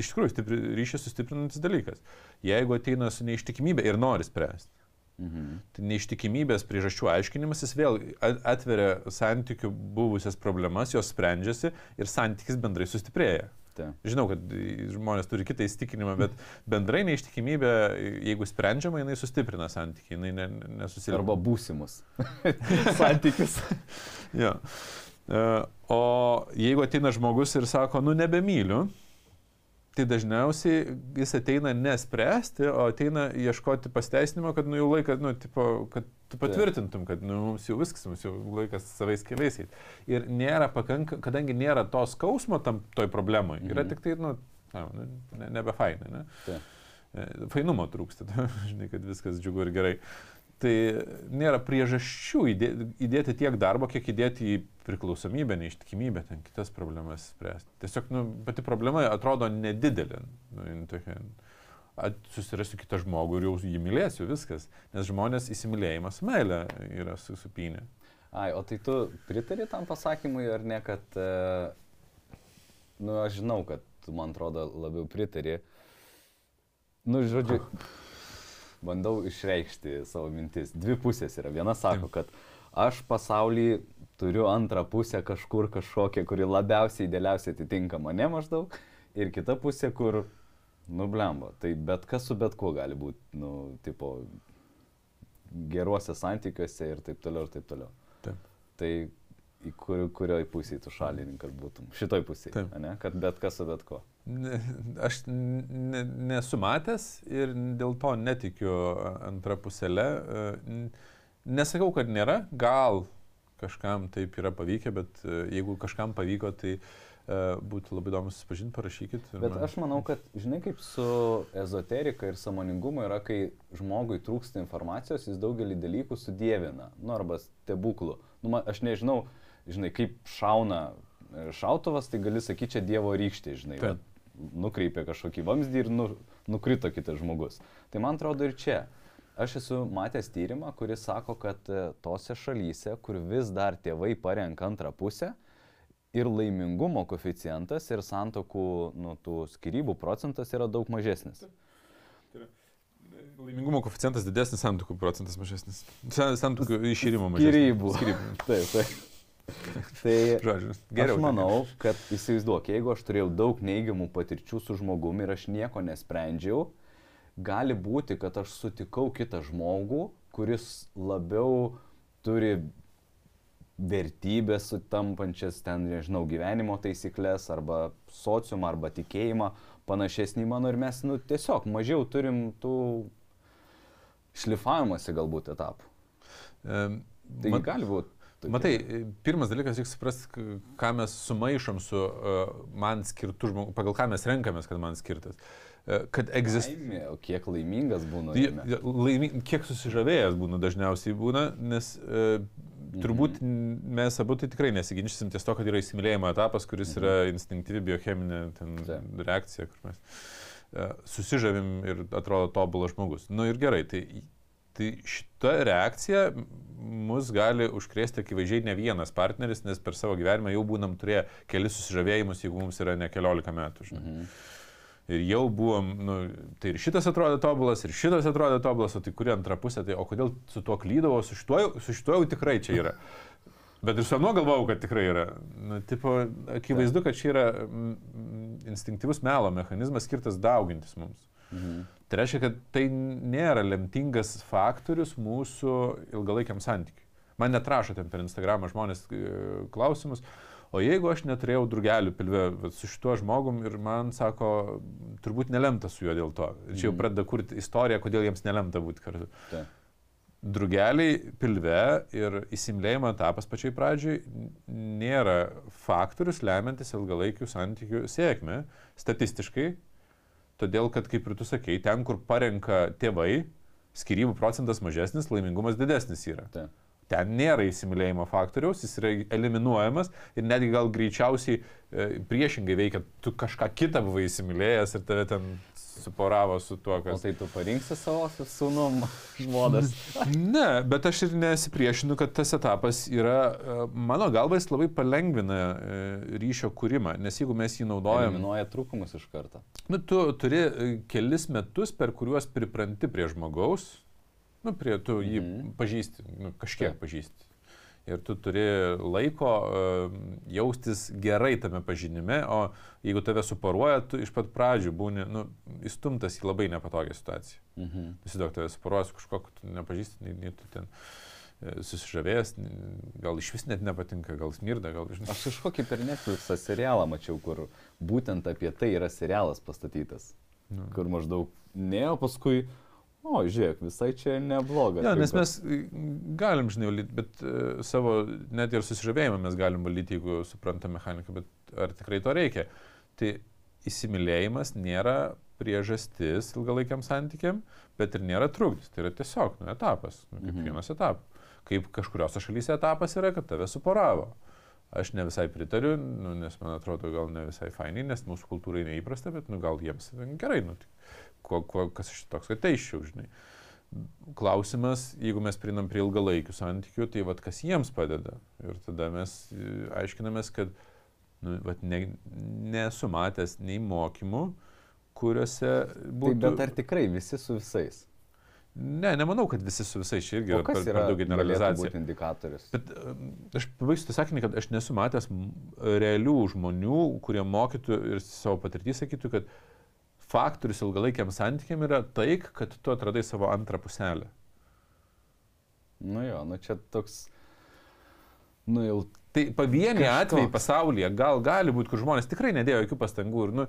iš tikrųjų stipri, ryšį sustiprinantis dalykas. Jeigu ateina su neištikimybė ir nori spręsti. Mhm. Tai neištikimybės priežasčių aiškinimas jis vėl atveria santykių buvusias problemas, jos sprendžiasi ir santykis bendrai sustiprėja. Ta. Žinau, kad žmonės turi kitą įstikinimą, bet bendrai neištikimybė, jeigu sprendžiama, jinai sustiprina santykiai, jinai ne, nesusilpina. Arba būsimus santykius. ja. E, o jeigu ateina žmogus ir sako, nu nebemyliu, tai dažniausiai jis ateina nespręsti, o ateina ieškoti pasteisinimo, kad nu jau laikas, nu, tipo, kad tu patvirtintum, kad nu, mums jau viskas, mums jau laikas savais keliais. Ir nėra pakanka, kadangi nėra to skausmo tam toj problemai, yra mhm. tik tai, nu, nu, ne, nebe fainai, ne? Tai. Fainumo trūksta, žinai, kad viskas džiugu ir gerai. Tai nėra priežasčių įdėti, įdėti tiek darbo, kiek įdėti į priklausomybę, neištikimybę, ten kitas problemas spręsti. Tiesiog nu, pati problema atrodo nedidelė. Nu, tokia, susirasiu kitą žmogų ir jau jį mylėsiu, viskas. Nes žmonės įsimylėjimas, meilė yra susipinę. Ai, o tai tu pritari tam pasakymui ar ne, kad, e, nu, aš žinau, kad tu, man atrodo, labiau pritari. Nu, žodžiu, bandau išreikšti savo mintis. Dvi pusės yra. Viena sako, kad aš pasaulį turiu antrą pusę kažkur kažkokią, kuri labiausiai idealiausiai atitinka mane maždaug. Ir kita pusė, kur, nu, blemba. Tai bet kas su bet kuo gali būti, nu, tipo, geruose santykiuose ir taip toliau, ir taip toliau. Taip. Tai į kur, kurioje pusėje tu šalininkas būtum? Šitoj pusėje, ne? Kad bet kas su bet kuo. Ne, aš ne, nesu matęs ir dėl to netikiu antrą pusėlę. Nesakau, kad nėra, gal kažkam taip yra pavykę, bet e, jeigu kažkam pavyko, tai uh, būtų labai įdomu susipažinti, parašykit. Bet man... aš manau, kad žinai, kaip su ezoterika ir samoningumu yra, kai žmogui trūksta informacijos, jis daugelį dalykų sudėvina, nu arba stebuklų. Nu, man, aš nežinau, žinai, kaip šauna šautuvas, tai gali sakyti, čia Dievo rykštė, žinai. Taip nukreipė kažkokį vamzdį ir nu, nukrito kitas žmogus. Tai man atrodo ir čia. Aš esu matęs tyrimą, kuris sako, kad e, tose šalyse, kur vis dar tėvai parenka antrą pusę ir laimingumo koficijantas ir santokų, nu, tų skirybų procentas yra daug mažesnis. Tai laimingumo koficijantas didesnis, santokų procentas mažesnis. Santokų išyrimo mažesnis. Skirybų. Skirybų. taip, taip. Tai Žodžiu, geriau. Aš manau, kad įsivaizduok, jeigu aš turėjau daug neigiamų patirčių su žmogumi ir aš nieko nesprendžiau, gali būti, kad aš sutikau kitą žmogų, kuris labiau turi vertybės sutampančias ten, nežinau, gyvenimo taisyklės arba sociumą arba tikėjimą panašesnį mano ir mes, nu, tiesiog mažiau turim tų šlifavimuose galbūt etapų. Um, tai man, gali būti. Tokia. Matai, pirmas dalykas, reikia suprasti, ką mes sumaišom su uh, man skirtu žmogu, pagal ką mes renkamės, kad man skirtas. Uh, kad egzistuoja. O kiek laimingas būna? Laimi, kiek susižavėjęs būna dažniausiai būna, nes uh, turbūt mhm. mes abu tai tikrai nesiginčysim ties to, kad yra įsimylėjimo etapas, kuris mhm. yra instinktyvi biocheminė ten, reakcija, kur mes uh, susižavim ir atrodo tobulas žmogus. Na nu, ir gerai, tai Tai šita reakcija mus gali užkrėsti akivaizdžiai ne vienas partneris, nes per savo gyvenimą jau būnam turėję kelis susižavėjimus, jeigu mums yra ne keliolika metų. Žinai. Mhm. Ir jau buvom, nu, tai ir šitas atrodė tobulas, ir šitas atrodė tobulas, o tai kuri antra pusė, tai o kodėl su tuo klydavo, su šituo, su šituo jau tikrai čia yra. Bet ir su anuo galvojau, kad tikrai yra. Nu, tipo, akivaizdu, kad čia yra instinktyvus melo mechanizmas skirtas daugintis mums. Mhm. Tai reiškia, kad tai nėra lemtingas faktorius mūsų ilgalaikiam santykiui. Man netrašo ten per Instagramą žmonės e, klausimus, o jeigu aš neturėjau drugelių pilve su šituo žmogum ir man sako, turbūt nelemta su juo dėl to. Ir čia jau mhm. pradeda kurti istoriją, kodėl jiems nelemta būti kartu. Ta. Drugeliai pilve ir įsimlėjimo etapas pačiai pradžiai nėra faktorius lemiantis ilgalaikių santykių sėkmę. Statistiškai Todėl, kad, kaip ir tu sakei, ten, kur parenka tėvai, skirybų procentas mažesnis, laimingumas didesnis yra. Ta. Ten nėra įsimylėjimo faktoriaus, jis yra eliminuojamas ir netgi gal greičiausiai e, priešingai veikia, tu kažką kitą buvai įsimylėjęs ir tave ten suporavo su tuo, kas. O tai tu parinksi savo sūnum žmonas? ne, bet aš ir nesipriešinu, kad tas etapas yra, e, mano galva, jis labai palengvina e, ryšio kūrimą, nes jeigu mes jį naudojame. Eliminuoja trūkumus iš karto. Nu, tu turi kelis metus, per kuriuos pripranti prie žmogaus, nu, prie tu jį -hmm. pažįsti, nu, kažkiek Taip. pažįsti ir tu turi laiko uh, jaustis gerai tame pažinime, o jeigu tave suparuoja, tu iš pat pradžių būni nu, įstumtas į labai nepatogią situaciją. Mhm. Įsivaizduok, tave suparuoja su kažkokiu, tu nepažįsti, nei, nei tu ten e, susižavėjęs, gal iš vis net nepatinka, gal smirda, gal žinai. Aš kažkokį per Netflixą serialą mačiau, kur būtent apie tai yra serialas pastatytas. Nu. Kur maždaug ne, o paskui O, žiūrėk, visai čia nebloga. Ja, nes mes galim, žinai, valyti, bet uh, savo net ir susižavėjimą mes galim valdyti, jeigu suprantam mechaniką, bet ar tikrai to reikia. Tai įsimylėjimas nėra priežastis ilgalaikiam santykiam, bet ir nėra trukdis. Tai yra tiesiog nu, etapas, nu, kaip mhm. vienas etapas. Kaip kažkurios šalyse etapas yra, kad tave suporavo. Aš ne visai pritariu, nu, nes man atrodo gal ne visai fainai, nes mūsų kultūrai neįprasta, bet nu, gal jiems gerai nutik ko, ko, kas aš toks, kad teiščiau, žinai. Klausimas, jeigu mes prinam prie ilgalaikių santykių, tai vad kas jiems padeda. Ir tada mes e, aiškinamės, kad nu, vat, ne, nesu matęs nei mokymų, kuriuose būtų... Taip, bet ar tikrai visi su visais? Ne, nemanau, kad visi su visais čia irgi yra per, per daug generalizacija. Tai indikatorius. Bet e, aš pabaigsiu tą sakinį, kad aš nesu matęs realių žmonių, kurie mokytų ir savo patirtį sakytų, kad faktorius ilgalaikiam santykiam yra tai, kad tu atradai savo antrą puselę. Nu jo, nu čia toks, nu jau. Tai pavieniai atvejai pasaulyje gal gali būti, kur žmonės tikrai nedėjo jokių pastangų ir, nu,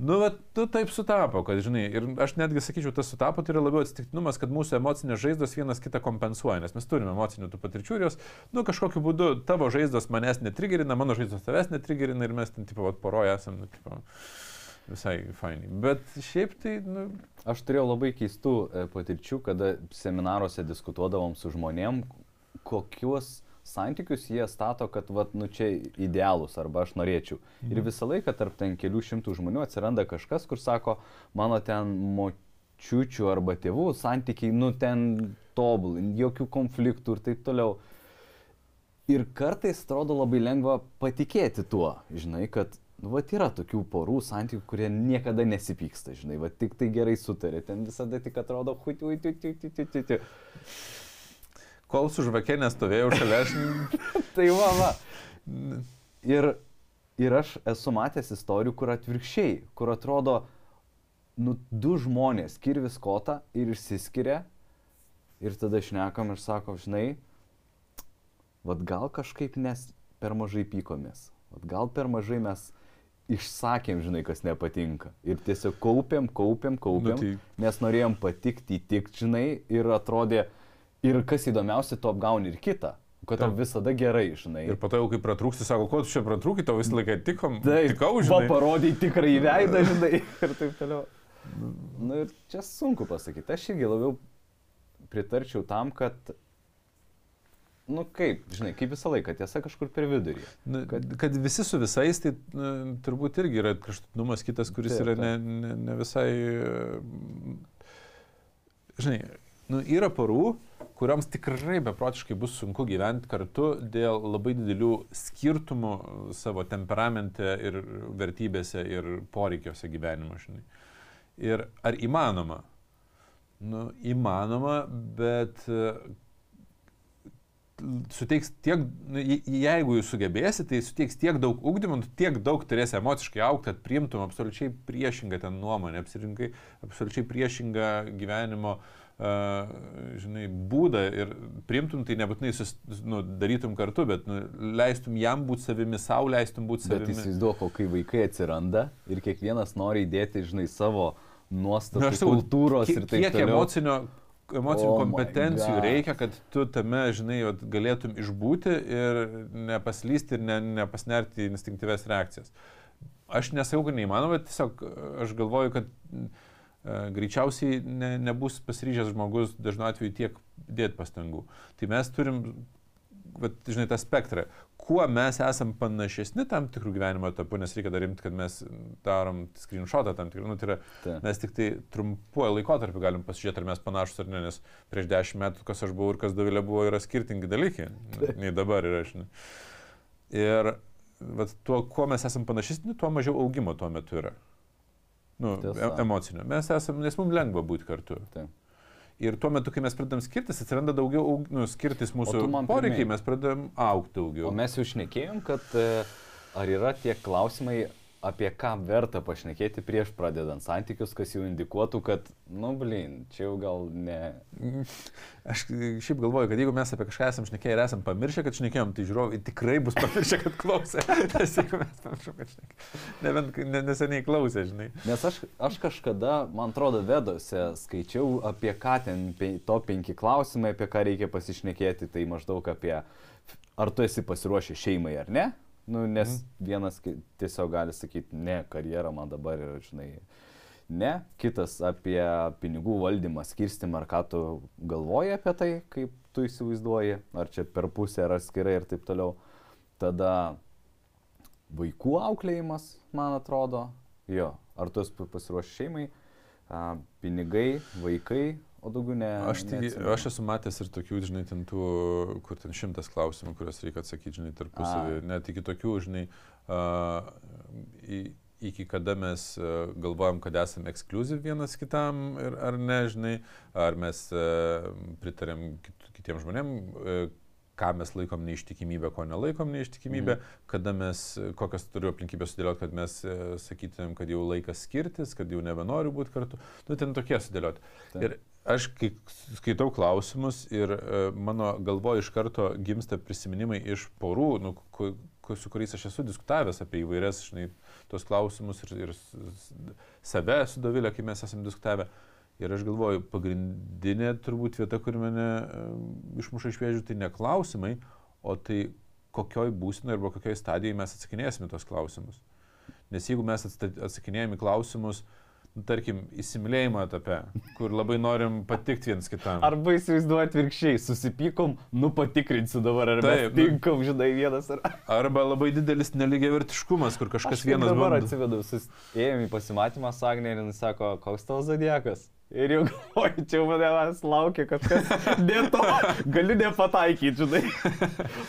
nu, bet tu taip sutapo, kad, žinai, ir aš netgi sakyčiau, tas sutapo tai yra labiau atsitiktinumas, kad mūsų emocinės žaizdos vienas kitą kompensuoja, nes mes turime emocinių tų patirčių ir jos, nu, kažkokiu būdu tavo žaizdos manęs netrigerina, mano žaizdos tavęs netrigerina ir mes ten, tipo, poroje esame, nu, tipo visai fainai. Bet šiaip tai... Nu... Aš turėjau labai keistų e, patirčių, kada seminaruose diskutuodavom su žmonėm, kokius santykius jie stato, kad, vat, nu čia idealus arba aš norėčiau. Mhm. Ir visą laiką tarp ten kelių šimtų žmonių atsiranda kažkas, kur sako, mano ten močiučių arba tėvų santykiai, nu ten tobulai, jokių konfliktų ir taip toliau. Ir kartais atrodo labai lengva patikėti tuo, žinai, kad Nu, va, yra tokių porų santykių, kurie niekada nesipyksta, žinai, va, tik tai gerai sutarė, ten visada tik atrodo, hui, hui, hui, hui, hui, hui. kol su žvakė nestovėjau šalia, aš... tai va, va. Ir, ir aš esu matęs istorijų, kur atvirkščiai, kur atrodo, nu, du žmonės, kirvis kota ir išsiskiria. Ir tada šnekam ir sako, žinai, vad gal kažkaip nes per mažai pykomės. Vat gal per mažai mes išsakėm, žinai, kas nepatinka. Ir tiesiog kaupiam, kaupiam, kaupiam, nu, tai... nes norėjom patikti, įtikti, žinai, ir atrodė, ir kas įdomiausia, tu apgauni ir kitą. Kad tau visada gerai, žinai. Ir po to jau kai pratrūksi, sako, ko tu čia pratrūkai, tau visą laiką tikom. Taip, tikau, žinai. Parodai tikrai veidą, žinai, ir taip toliau. Na nu, ir čia sunku pasakyti. Aš irgi labiau pritarčiau tam, kad nu kaip, žinai, kaip visą laiką, tiesa kažkur per vidurį. Nu, kad, kad visi su visais, tai nu, turbūt irgi yra kraštutinumas kitas, kuris taip, yra ne, ne, ne visai, žinai, nu, yra porų, kuriams tikrai beprotiškai bus sunku gyventi kartu dėl labai didelių skirtumų savo temperamente ir vertybėse ir poreikiuose gyvenimo, žinai. Ir ar įmanoma? Nu, įmanoma, bet suteiks tiek, nu, jeigu jūs sugebėsite, tai suteiks tiek daug ugdymų, tiek daug turėsi emociškai aukti, kad priimtum absoliučiai priešingą ten nuomonę, apsirinkai absoliučiai priešingą gyvenimo, uh, žinai, būdą ir priimtum tai nebūtinai sus, nu, darytum kartu, bet nu, leistum jam būti savimi, savo leistum būti savimi. Bet įsivaizduok, kai vaikai atsiranda ir kiekvienas nori įdėti, žinai, savo nuostatų, nu, kultūros kiek, ir taip toliau. Kiek emocinio emocinių oh kompetencijų reikia, kad tu tame, žinai, galėtum išbūti ir nepaslysti ir ne, nepasnerti instinktyves reakcijas. Aš nesakau, kad neįmanoma, tiesiog aš galvoju, kad e, greičiausiai ne, nebus pasiryžęs žmogus dažnu atveju tiek dėti pastangų. Tai mes turim vat, žinai, tą spektrą. Kuo mes esam panašesni tam tikrų gyvenimo etapų, nes reikia darimti, kad mes darom screenshotą tam tikrą, nu, tai yra, Ta. mes tik tai trumpuoju laikotarpiu galim pasižiūrėti, ar mes panašus ar ne, nes prieš dešimt metų, kas aš buvau ir kas Dovilė buvo, yra skirtingi dalykai, Ta. nei dabar yra, žinai. Ir vat, tuo, kuo mes esam panašesni, tuo mažiau augimo tuo metu yra. Nu, Tiesa. emocinio. Mes esame, nes mums lengva būti kartu. Taip. Ir tuo metu, kai mes pradedam skirtis, atsiranda daugiau, nu, skirtis mūsų poreikiai, mes pradedam aukti daugiau. O mes jau šnekėjom, kad e, ar yra tie klausimai, apie ką verta pašnekėti prieš pradedant santykius, kas jau indikuotų, kad, nu, blin, čia jau gal ne. Aš šiaip galvoju, kad jeigu mes apie kažką esam šnekėję ir esam pamiršę, kad šnekėjom, tai žiūrovai tikrai bus pamiršę, kad klausė. Nes jeigu mes pamiršom, kad šnekėjom. Nebent ne, neseniai klausė, žinai. Nes aš, aš kažkada, man atrodo, vedose skaičiau apie ką ten to penki klausimai, apie ką reikia pasišnekėti, tai maždaug apie ar tu esi pasiruošęs šeimai ar ne. Nu, nes mm. vienas tiesiog gali sakyti, ne, karjera man dabar yra, žinai, ne. Kitas apie pinigų valdymą, skirstimą, ar ką tu galvoji apie tai, kaip tu įsivaizduoji, ar čia per pusę, ar atskirai ir taip toliau. Tada vaikų auklėjimas, man atrodo, jo, ar tu esi pasiruošęs šeimai, a, pinigai, vaikai, o daugiau ne. Aš, tai, aš esu matęs ir tokių, žinai, ten tų, kur ten šimtas klausimų, kuriuos reikia atsakyti, žinai, tarpusavį. Net iki tokių, žinai, uh, į, iki kada mes uh, galvojam, kad esame ekskluziv vienas kitam ir, ar ne, žinai, ar mes uh, pritarėm kit, kitiems žmonėms. Uh, ką mes laikom neištikimybę, ko nelaikom neištikimybę, mm. kada mes, kokias turiu aplinkybės sudėlioti, kad mes sakytumėm, kad jau laikas skirtis, kad jau nebenoriu būti kartu. Nu, ten tokie sudėlioti. Taip. Ir aš kai skaitau klausimus ir e, mano galvo iš karto gimsta prisiminimai iš porų, nu, ku, ku, su kuriais aš esu diskutavęs apie įvairias, žinai, tos klausimus ir, ir save su Dovilė, kai mes esame diskutavę. Ir aš galvoju, pagrindinė turbūt vieta, kur mane e, išmuša iš vėžių, tai ne klausimai, o tai kokioj būsinoje arba kokioj stadijoje mes atsakinėsime tos klausimus. Nes jeigu mes atsakinėjame klausimus, uh, tarkim, įsimylėjimo etape, kur labai norim patikti vienas kitam. Arba įsivaizduoju atvirkščiai, susipykom, nu patikrinsiu dabar, ar Taip, mes tinkom, nu, žinai, vienas ar... Arba labai didelis neligiai vertiškumas, kur kažkas Aš vienas... Dabar bando. atsivedu, sus... ėjom į pasimatymą su Agnė ir jis sako, koks tavo zodiekas. Ir jau galvoju, čia manęs laukia kažkas. Ne to, galiu nepataikyti, žinai.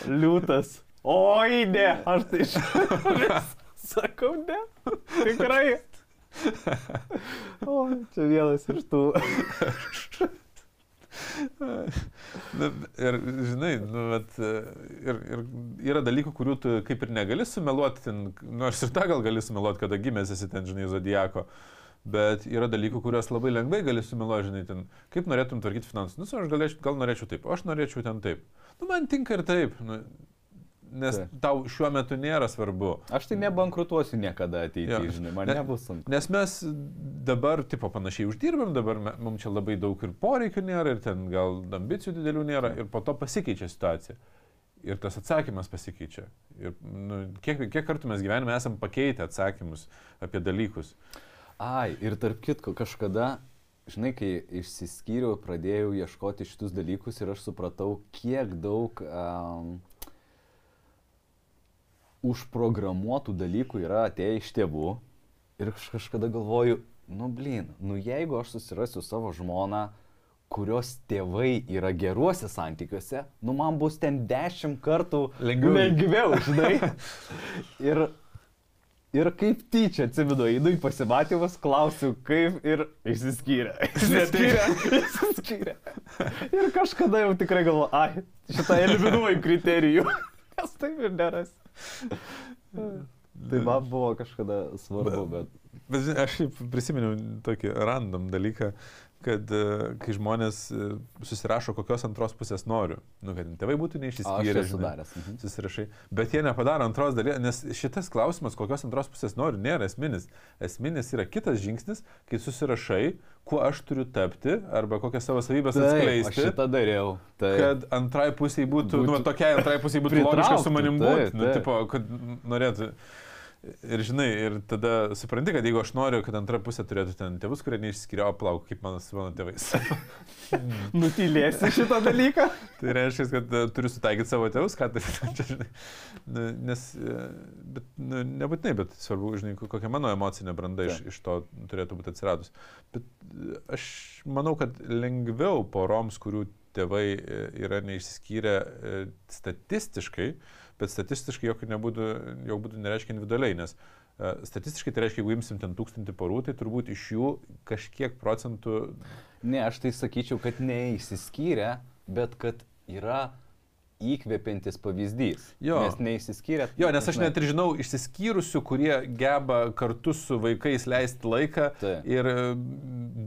Liūtas. Oi, ne, aš tai žinau. Sakau, ne. Tikrai. O, čia vienas iš tų. Na, ir, žinai, nu, bet, ir, ir yra dalykų, kurių tu kaip ir negali sumeluoti, nu, ir tą gal gali sumeluoti, kada gimęs esi ten, žinai, zodiako. Bet yra dalykų, kuriuos labai lengvai gali sumeluoti, žinai, ten, kaip norėtum tvarkyti finansus. Nu, aš galėčiau, gal norėčiau taip, aš norėčiau ten taip. Nu, man tinka ir taip. Nu, nes tai. tau šiuo metu nėra svarbu. Aš tai nebankrutuosiu niekada ateityje, žinai, man ne, nebus sunku. Nes mes dabar, tipo, panašiai uždirbam, dabar mums čia labai daug ir poreikių nėra, ir ten gal ambicijų didelių nėra, ir po to pasikeičia situacija. Ir tas atsakymas pasikeičia. Ir nu, kiek, kiek kartų mes gyvenime esam pakeitę atsakymus apie dalykus. Ai, ir tarp kitko, kažkada žinai, kai išsiskyriau, pradėjau ieškoti šitus dalykus ir aš supratau, kiek daug um, užprogramuotų dalykų yra atėję iš tėvų ir aš kažkada galvoju, nu blin, nu jeigu aš susirasiu savo žmoną, kurios tėvai yra geruose santykiuose, nu man bus ten dešimt kartų lengviau, lengviau žinai. ir, ir kaip tyčia, atsimenu, einu į pasimatymus, klausiu, kaip ir išsiskyrė. Išsiskyrė. išsiskyrė. ir kažkada jau tikrai galvoju, ai, šitą eliminuoju kriterijų. Nes taip ir nerasi. Tai man buvo kažkada svarbu, bet... Bet aš prisiminiau tokį random dalyką, kad e, kai žmonės e, susirašo, kokios antros pusės noriu, nu, kad tėvai būtų neišsiskyrę, mhm. susirašai, bet jie nepadaro antros dalies, nes šitas klausimas, kokios antros pusės noriu, nėra esminis. Esminis yra kitas žingsnis, kai susirašai, kuo aš turiu tapti, arba kokias savo savybės Taip, atskleisti. Aš šitą dariau. Taip. Kad antrai pusiai būtų, būtų, nu, tokiai antrai pusiai būtų logiška su manim būti, nu, tipo, kad norėtų. Ir žinai, ir tada supranti, kad jeigu aš noriu, kad antra pusė turėtų ten tėvus, kurie neišskiria, plauk, kaip mano su mano tėvais. Nutylėsi šitą dalyką? tai reiškia, kad uh, turiu sutaikyti savo tėvus, ką tai čia, žinai. Nu, nes, e, bet, nu, nebūtinai, bet svarbu, žinai, kokia mano emocinė branda iš, iš to turėtų būti atsiradus. Bet e, aš manau, kad lengviau poroms, kurių tėvai yra neišsiskyrę statistiškai, uh, bet statistiškai jokių nebūtų, jau būtų nereiškia individualiai, nes uh, statistiškai tai reiškia, jeigu imsim ten tūkstantį porų, tai turbūt iš jų kažkiek procentų... Ne, aš tai sakyčiau, kad neįsiskyrė, bet kad yra įkvepiantis pavyzdys. Jo. Nes neįsiskyrė. Jo, nes aš net ir žinau išsiskyrusių, kurie geba kartu su vaikais leisti laiką tai. ir e,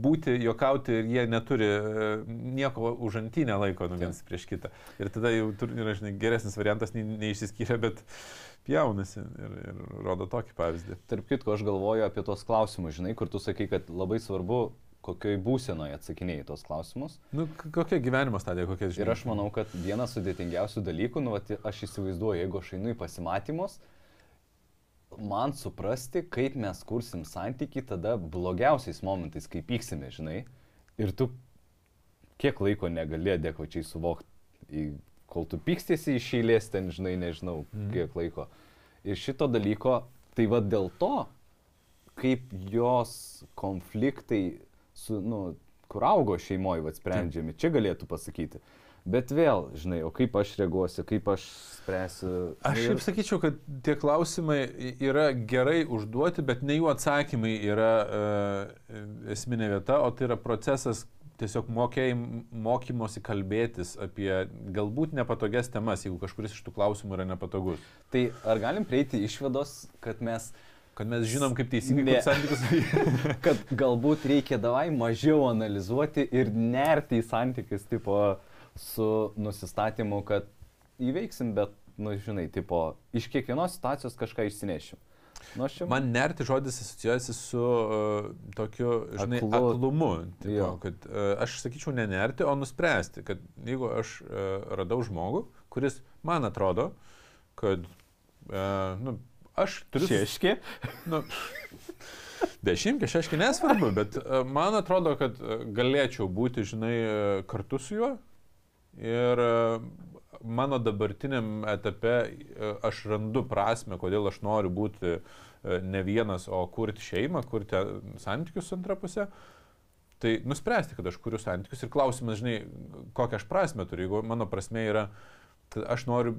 būti, jokauti ir jie neturi e, nieko už antinę laiko nu vienas prieš kitą. Ir tada jau yra, žinai, geresnis variantas nei, neišsiskyrė, bet pjaunasi ir, ir rodo tokį pavyzdį. Tarp kitko, aš galvoju apie tos klausimus, žinai, kur tu sakai, kad labai svarbu kokioj būsenoje atsakinėjai tos klausimus. Nu, kokia gyvenimo stadija, kokia žinai. Ir aš manau, kad vienas sudėtingiausių dalykų, nu, vat, aš įsivaizduoju, jeigu aš einu į pasimatymus, man suprasti, kaip mes kursim santyki tada blogiausiais momentais, kai pyksime, žinai. Ir tu kiek laiko negali adekvačiai suvokti, kol tu pykstėsi iš eilės ten, žinai, nežinau, mm. kiek laiko. Ir šito dalyko, tai vad dėl to, kaip jos konfliktai su, nu, kur augo šeimoje, vad sprendžiami, čia galėtų pasakyti. Bet vėl, žinai, o kaip aš reaguosiu, kaip aš spręsiu. Aš šiaip sakyčiau, kad tie klausimai yra gerai užduoti, bet ne jų atsakymai yra uh, esminė vieta, o tai yra procesas tiesiog mokėjai, mokymosi kalbėtis apie galbūt nepatogias temas, jeigu kažkuris iš tų klausimų yra nepatogus. Tai ar galim prieiti išvados, kad mes uh, Kad mes žinom, kaip teisingai santykius. kad galbūt reikia davai mažiau analizuoti ir nerti į santykius, tipo, su nusistatymu, kad įveiksim, bet, nu, žinai, tipo, iš kiekvienos situacijos kažką išsinešim. Nu, šim... Man nerti žodis asocijuojasi su uh, tokiu, žinai, Aklu... aklumu. Tipo, kad, uh, aš sakyčiau ne nerti, o nuspręsti, kad jeigu aš uh, radau žmogų, kuris man atrodo, kad uh, nu, aš turiu... Šeški? Nu, Dešimtė, šeški nesvarbu, bet e, man atrodo, kad e, galėčiau būti, žinai, e, kartu su juo. Ir mano dabartiniam etape aš randu prasme, kodėl aš noriu būti ne vienas, o kurti šeimą, kurti santykius su antra pusė. Tai nuspręsti, kad aš kuriu santykius ir klausimas, žinai, kokią aš prasme turiu. Jeigu mano prasme yra uh, aš noriu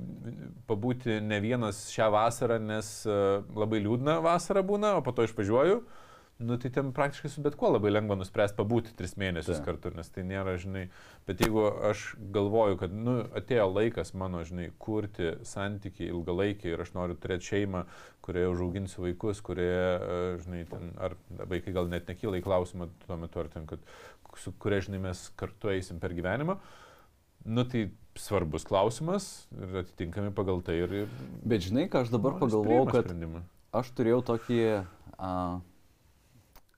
pabūti ne vienas šią vasarą, nes e, labai liūdna vasara būna, o po to išvažiuoju. nu tai ten praktiškai su bet kuo labai lengva nuspręsti pabūti tris mėnesius Taip. kartu, nes tai nėra, žinai, bet jeigu aš galvoju, kad, nu, atėjo laikas mano, žinai, kurti santykiai ilgalaikiai ir aš noriu turėti šeimą, kurioje užauginsiu vaikus, kurioje, e, žinai, ten, ar vaikai gal net nekyla į klausimą tuo metu, ar ten, kad su kuria, žinai, mes kartu eisim per gyvenimą, nu tai svarbus klausimas ir atitinkami pagal tai ir... ir Bet žinai, ką aš dabar pagalvojau, kad sprendimą. aš turėjau tokį a,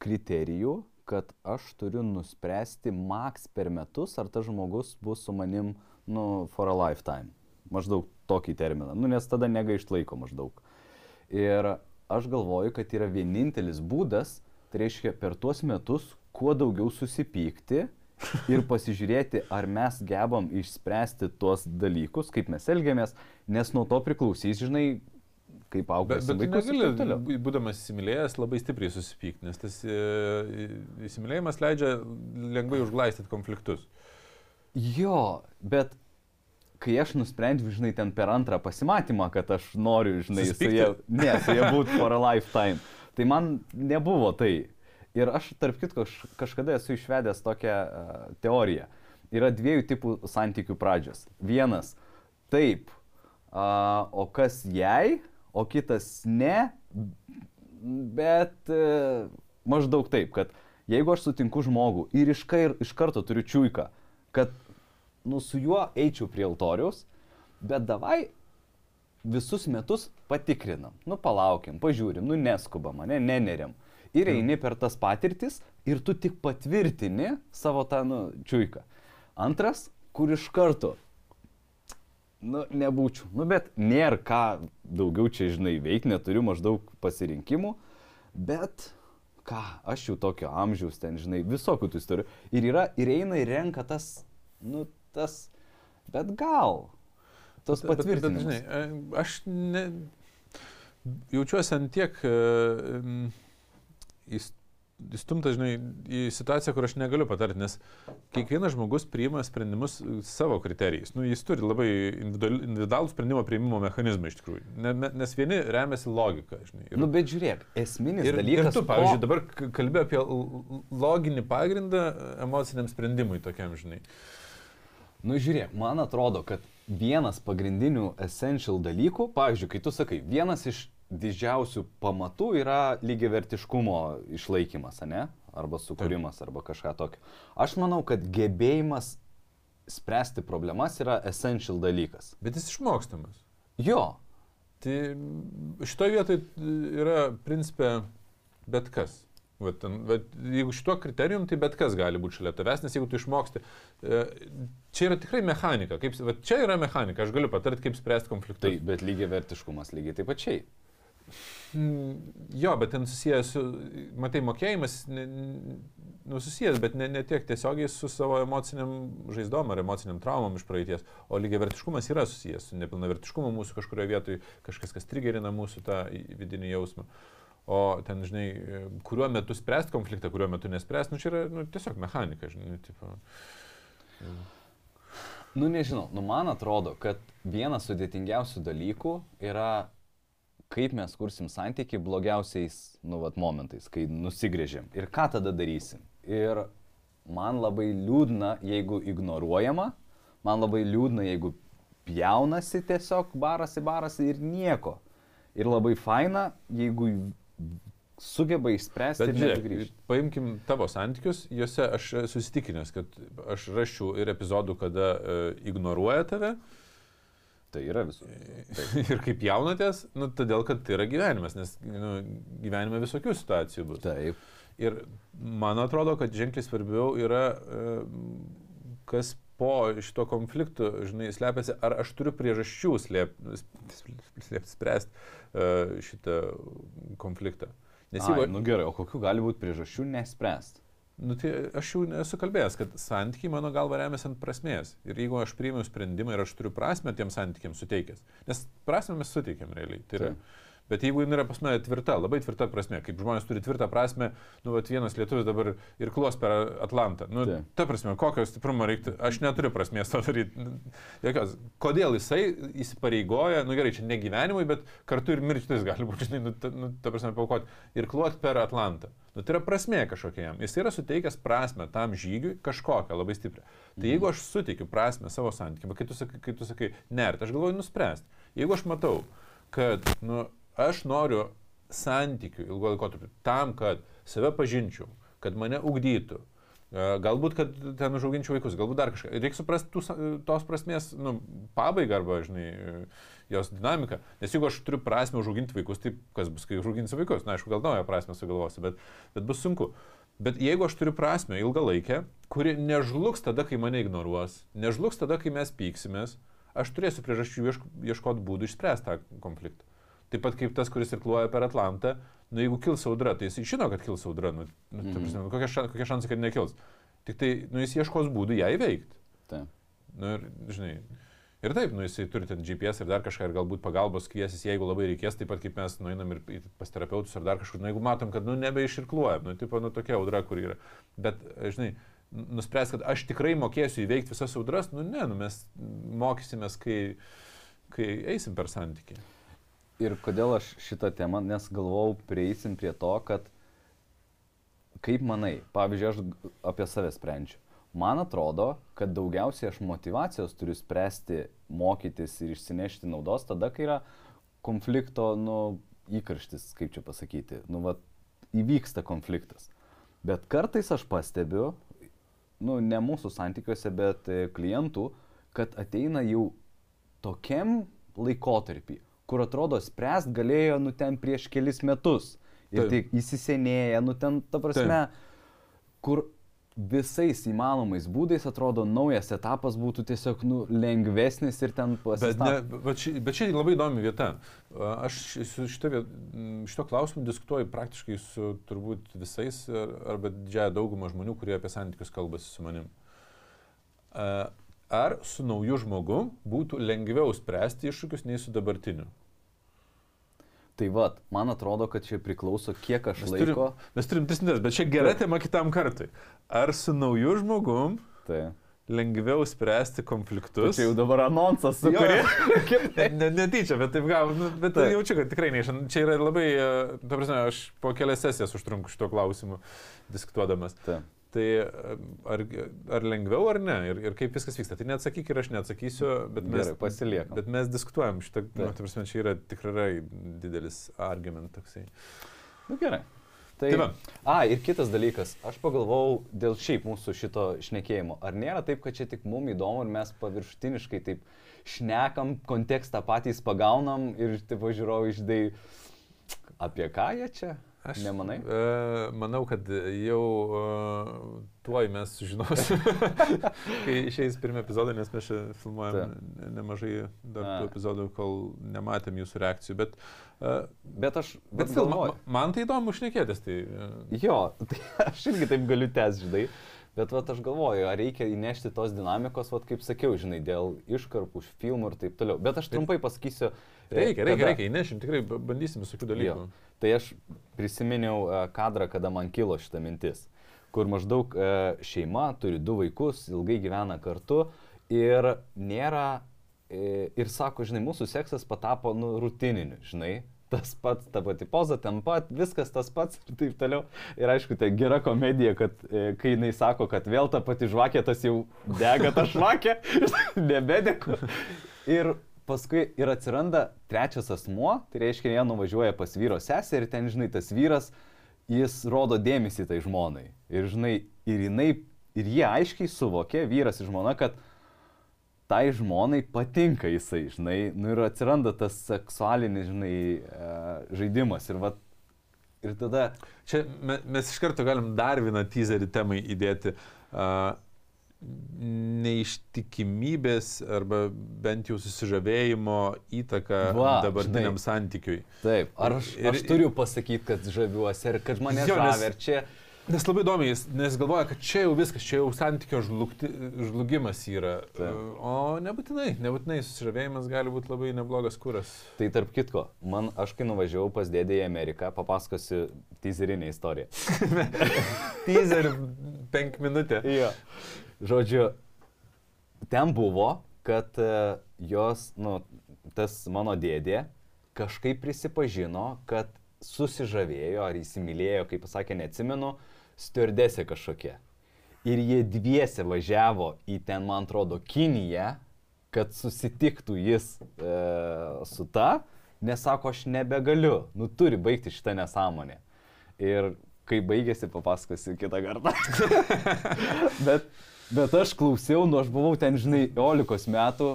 kriterijų, kad aš turiu nuspręsti maks per metus, ar tas žmogus bus su manim, nu, for a lifetime. Maždaug tokį terminą. Nu, nes tada negaišt laiko maždaug. Ir aš galvoju, kad yra vienintelis būdas, tai reiškia per tuos metus kuo daugiau susipykti ir pasižiūrėti, ar mes gebam išspręsti tuos dalykus, kaip mes elgiamės, nes nuo to priklausys, žinai, kaip Bet, auga. bet tu negali, bū- būdamas įsimylėjęs, labai stipriai susipykti, nes tas e, įsimylėjimas leidžia lengvai užglaistyti konfliktus. Jo, bet kai aš nusprendžiau, žinai, ten per antrą pasimatymą, kad aš noriu, žinai, su Susipykti? jie, ne, su jie būti for a lifetime, tai man nebuvo tai. Ir aš, tarp kitko, kažkada esu išvedęs tokią uh, teoriją. Yra dviejų tipų santykių pradžios. Vienas taip, uh, o kas jai, o kitas ne, bet uh, maždaug taip, kad jeigu aš sutinku žmogų ir iš, kai, iš karto turiu čiūiką, kad nu, su juo eičiau prie altoriaus, bet davai visus metus patikrinam, nu palaukiam, pažiūrim, nu neskubam, ne, neneriam. Ir eini per tas patirtis ir tu tik patvirtini savo tą, nu, čiūiką. Antras, kur iš karto, nu, nebūčiau. Nu, bet nėra ką daugiau čia, žinai, veikti, neturiu maždaug pasirinkimų, bet ką, aš jau tokio amžiaus ten, žinai, visokių tų istorijų. Ir yra, ir eina ir renka tas, nu, tas, bet gal, tos Bet- bet- bet, patvirtinimus. žinai, e, aš ne, jaučiuosi ant tiek e, m, įs- įstumtas, žinai, į situaciją, kur aš negaliu patarti, nes kiekvienas žmogus priima sprendimus e, savo kriterijais. Nu, jis turi labai individual- individualų sprendimo priimimo mechanizmą iš tikrųjų, ne, ne- nes vieni remiasi logika, žinai. ir- Nu, bet žiūrėk, esminis Ir, ir dalykas. tu, pavyzdžiui, ko- dabar k- kalbė apie loginį pagrindą emociniam sprendimui tokiam, žinai. Nu, žiūrėk, man atrodo, kad vienas pagrindinių essential dalykų, pavyzdžiui, kai tu sakai, vienas iš didžiausių pamatų yra lygiavertiškumo išlaikymas, ne? Arba sukūrimas, arba kažką tokio. Aš manau, kad gebėjimas spręsti problemas yra essential dalykas. Bet jis išmokstamas. Jo, Tai šitoje vietoje yra principė bet kas. Vat, vat, jeigu šituo kriterijum, tai bet kas gali būti šalia tavęs, nes jeigu tu išmoksti, e, čia yra tikrai mechanika. Kaip, vat, čia yra mechanika, aš galiu patarti, kaip spręsti konfliktus. tai bet lygiavertiškumas lygiai taip pačiai. Mm, Jo, bet ten susijęs su, matai, mokėjimas, ne, nu, susijęs, bet ne, ne tiek tiesiogiai su savo emociniam žaizdom ar emociniam traumom iš praeities, o lygiai vertiškumas yra susijęs su nepilnavertiškumu mūsų kažkurioje vietoje, kažkas, kas trigerina mūsų tą vidinį jausmą. O ten, žinai, kuriuo metu spręsti konfliktą, kuriuo metu nespręsti, nu čia yra nu, tiesiog mechanika, žinai, tipo. Nu nežinau, nu man atrodo, kad vienas sudėtingiausių dalykų yra, kaip mes kursim santyki blogiausiais, nu, vat, momentais, kai nusigrėžėm. Ir ką tada darysim. Ir man labai liūdna, jeigu ignoruojama, man labai liūdna, jeigu pjaunasi tiesiog, barasi, barasi ir nieko. Ir labai faina, jeigu sugeba išspręsti Bet ir žiūrėk, nebegrįžti. paimkim tavo santykius, juose aš esu įsitikinęs, kad aš raščiau ir epizodų, kada e, ignoruoja tave Tai yra visų. ir kaip jaunatės, nu, todėl kad tai yra gyvenimas, nes nu, gyvenime visokių situacijų bus. Taip. Ir man atrodo, kad ženkliai svarbiau yra, e, kas po šito konflikto, žinai, slepiasi, ar aš turiu priežasčių slėpti, slėpti spręsti e, šitą konfliktą. Nes jeigu, nu gerai, o kokiu gali būti priežasčių nespręst? Nu, tai aš jau esu kalbėjęs, kad santykiai mano galva remiasi ant prasmės. Ir jeigu aš priimiau sprendimą ir aš turiu prasme tiem santykiams suteikęs, nes prasme mes suteikėm realiai. Tai yra, Taip. Bet jeigu jinai yra pas mane tvirta, labai tvirta prasme, kaip žmonės turi tvirtą prasme, nu, vat vienas lietuvis dabar ir klos per Atlantą. Nu, Taip. ta prasme, kokio stiprumo reiktų, aš neturiu prasmės to daryti. Nu, Jokios. Kodėl jisai įsipareigoja, nu gerai, čia ne gyvenimui, bet kartu ir mirtis gali būti, žinai, nu, ta, nu, ta prasme, paukoti ir klot per Atlantą. Nu, tai yra prasmė kažkokia jam. Jis yra suteikęs prasme tam žygiui kažkokią labai stiprią. Tai jeigu aš suteikiu prasme savo santykiam, kai tu sakai, kai tu sakai nert, aš galvoju nuspręsti. Jeigu aš matau, kad nu, aš noriu santykių ilgo laikotarpio tam, kad save pažinčiau, kad mane ugdytų, e, galbūt, kad ten užauginčiau vaikus, galbūt dar kažką. Reikia suprasti tos prasmės nu, pabaigą arba, žinai, jos dinamiką. Nes jeigu aš turiu prasme užauginti vaikus, tai kas bus, kai užauginsiu vaikus? Na, aišku, gal naują prasme sugalvosiu, bet, bet bus sunku. Bet jeigu aš turiu prasme ilgalaikę, kuri nežlugs tada, kai mane ignoruos, nežlugs tada, kai mes pyksimės, aš turėsiu priežasčių iešk- ieškoti būdų išspręsti tą konfliktą. Taip pat kaip tas, kuris irkluoja per Atlantą, nu jeigu kils audra, tai jis žino, kad kils audra, nu, nu, ta prasme, nu, kokie, šan, kokie šansai, kad nekils. Tik tai, nu, jis ieškos būdų ją įveikti. Taip. Nu, ir, žinai, ir taip, nu, jisai turi ten GPS ir dar kažką, ir galbūt pagalbos kviesis, jeigu labai reikės, taip pat kaip mes nueinam ir pas terapeutus ar dar kažkur, nu, jeigu matom, kad, nu, nebeiširkluojam, nu, tipo, nu, tokia audra, kur yra. Bet, žinai, nuspręs, kad aš tikrai mokėsiu įveikti visas audras, nu, ne, nu, mes mokysimės, kai, kai eisim per santykį. Ir kodėl aš šitą temą, nes galvojau, prieisim prie to, kad kaip manai, pavyzdžiui, aš apie save sprendžiu. Man atrodo, kad daugiausiai aš motivacijos turiu spręsti, mokytis ir išsinešti naudos tada, kai yra konflikto, nu, įkarštis, kaip čia pasakyti, nu, va, įvyksta konfliktas. Bet kartais aš pastebiu, nu, ne mūsų santykiuose, bet klientų, kad ateina jau tokiam laikotarpį, kur atrodo spręst galėjo, nu, ten prieš kelis metus. Ir Taip. tik įsisenėję, nu, ten, ta prasme, kur visais įmanomais būdais atrodo naujas etapas būtų tiesiog, nu, lengvesnis ir ten Bet, pasistatyti. ne, bet, ši, bet čia labai įdomi vieta. Aš su šito, šito klausimu diskutuoju praktiškai su turbūt visais ar- arba didžiąją daugumą žmonių, kurie apie santykius kalbasi su manim. Ar su nauju žmogu būtų lengviau spręsti iššūkius nei su dabartiniu? Tai vad, man atrodo, kad čia priklauso, kiek aš Mes laiko. turim, mes turim tris minutės, bet čia gera tema kitam kartui. Ar su nauju žmogum Tai. lengviau spręsti konfliktus? Čia jau dabar anonsas, su kuriuo. Ne, ne, netyčia, bet taip gal, nu, bet Taip. jaučiu, kad tikrai neišan. Čia yra labai, e, ta prasme, aš po kelias sesijas užtrunku šito klausimu diskutuodamas. Taip. Tai e, ar, ar lengviau ar ne ir, ir kaip viskas vyksta. Tai neatsakyk ir aš neatsakysiu, bet mes, Gerai, pasiliekam. bet mes diskutuojam šitą, nu, Taip. ta prasme, čia yra tikrai didelis argument toksai. Nu, gerai. Tai, Tai va. a, ir kitas dalykas, aš pagalvojau dėl šiaip mūsų šito šnekėjimo. Ar nėra taip, kad čia tik mum įdomu ir mes paviršutiniškai taip šnekam, kontekstą patys pagaunam ir taip žiūrovai išdai, apie ką jie čia? Aš nemanai? E, manau, kad jau e, tuoj mes sužinosim, kai išeis pirmie epizodai, nes mes čia filmuojam ne- nemažai dar A. tų epizodų, kol nematėm jūsų reakcijų. Bet, e, Bet aš, bet bet gal, ma, galvoju. ma- man tai įdomu šnekėtis. Tai, e, Jo, tai aš irgi taip galiu tęsti, žinai. Bet vat, aš galvoju, ar reikia įnešti tos dinamikos, vat, kaip sakiau, žinai, dėl iškarpų, iš filmų ir taip toliau. Bet aš trumpai pasakysiu. E, reikia, reikia, reikia, įnešim, tikrai ba- bandysim visokių dalykų. Jo. Tai aš prisiminiau e, kadrą, kada man kilo šita mintis, kur maždaug e, šeima turi du vaikus, ilgai gyvena kartu ir nėra, e, ir sako, žinai, mūsų seksas patapo nu, rutininiu, žinai. Tas pats, ta pati poza, ten pat, viskas tas pats ir taip toliau. Ir aišku, tai gera komedija, kad e, kai jinai sako, kad vėl ta pati žvakė, tas jau dega ta žvakė, nebedėku. Ir paskui ir atsiranda trečias asmuo, tai reiškia, jie nuvažiuoja pas vyro sesę ir ten, žinai, tas vyras, jis rodo dėmesį tai žmonai. Ir, žinai, ir jinai, ir jie aiškiai suvokė, vyras ir žmona, kad tai žmonai patinka jisai, žinai, nu ir atsiranda tas seksualinis, žinai, e, žaidimas. Ir, va, ir tada, Čia me, mes iš karto galim dar vieną teaserį temai įdėti. Uh, neištikimybės arba bent jau susižavėjimo įtaka Va, dabartiniam žinai. santykiui. taip, ar aš, Ir- aš turiu pasakyti, kad žaviuosi, ir kad mane Jo, nes- žavi, ir čia... Nes labai įdomu, jis, nes galvoja, kad čia jau viskas, čia jau santykio žlugti, žlugimas yra. Taip. O nebūtinai, nebūtinai susižavėjimas gali būti labai neblogas kuras. Tai tarp kitko, man aš kai nuvažiavau pas dėdį į Ameriką, papasakosiu teaserinę istoriją. Teaser 5 minutė. Jo. Žodžiu, ten buvo, kad e, jos, nu, tas mano dėdė kažkaip prisipažino, kad susižavėjo ar įsimylėjo, kaip pasakė, neatsimenu, stewardesė kažkokia. Ir jie dviese važiavo į ten, man atrodo, Kiniją, kad susitiktų jis e, su ta, nes sako, aš nebegaliu, nu turi baigti šitą nesąmonę. Ir kai baigėsi, papasakosiu kitą kartą. bet, bet aš klausiau, nu aš buvau ten, žinai, 11 metų,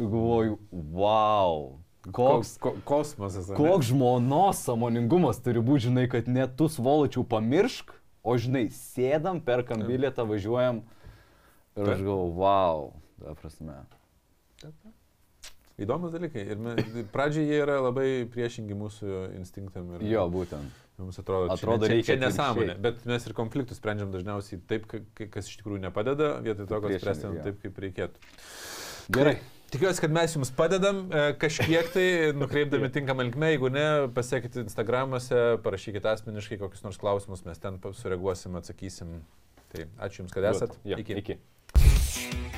galvoju, wow, koks Ko, kosmosas. ane? Koks žmonos samoningumas turi būti, žinai, kad net tu svoločių pamiršk, o žinai, sėdam, perkam bilietą, važiuojam. Ir aš galvoju, wow, ta prasme. Įdomus dalykai. Ir me, pradžiai jie yra labai priešingi mūsų instinktam. Ir, Jo, būtent. Mums atrodo, Atrodo, čia, reikia čia nesąmonė, bet mes ir konfliktus sprendžiam dažniausiai taip, ka- ka- kas iš tikrųjų nepadeda, vietoj to, kad Priešingai, spręstum jo. taip, kaip reikėtų. Gerai. Tikiuosi, kad mes jums padedam e, kažkiek tai, nukreipdami tinkamą linkmę, jeigu ne, pasiekite Instagramuose, parašykite asmeniškai kokius nors klausimus, mes ten sureaguosim, atsakysim. Tai ačiū Jums, kad esat. Jo, Iki. iki.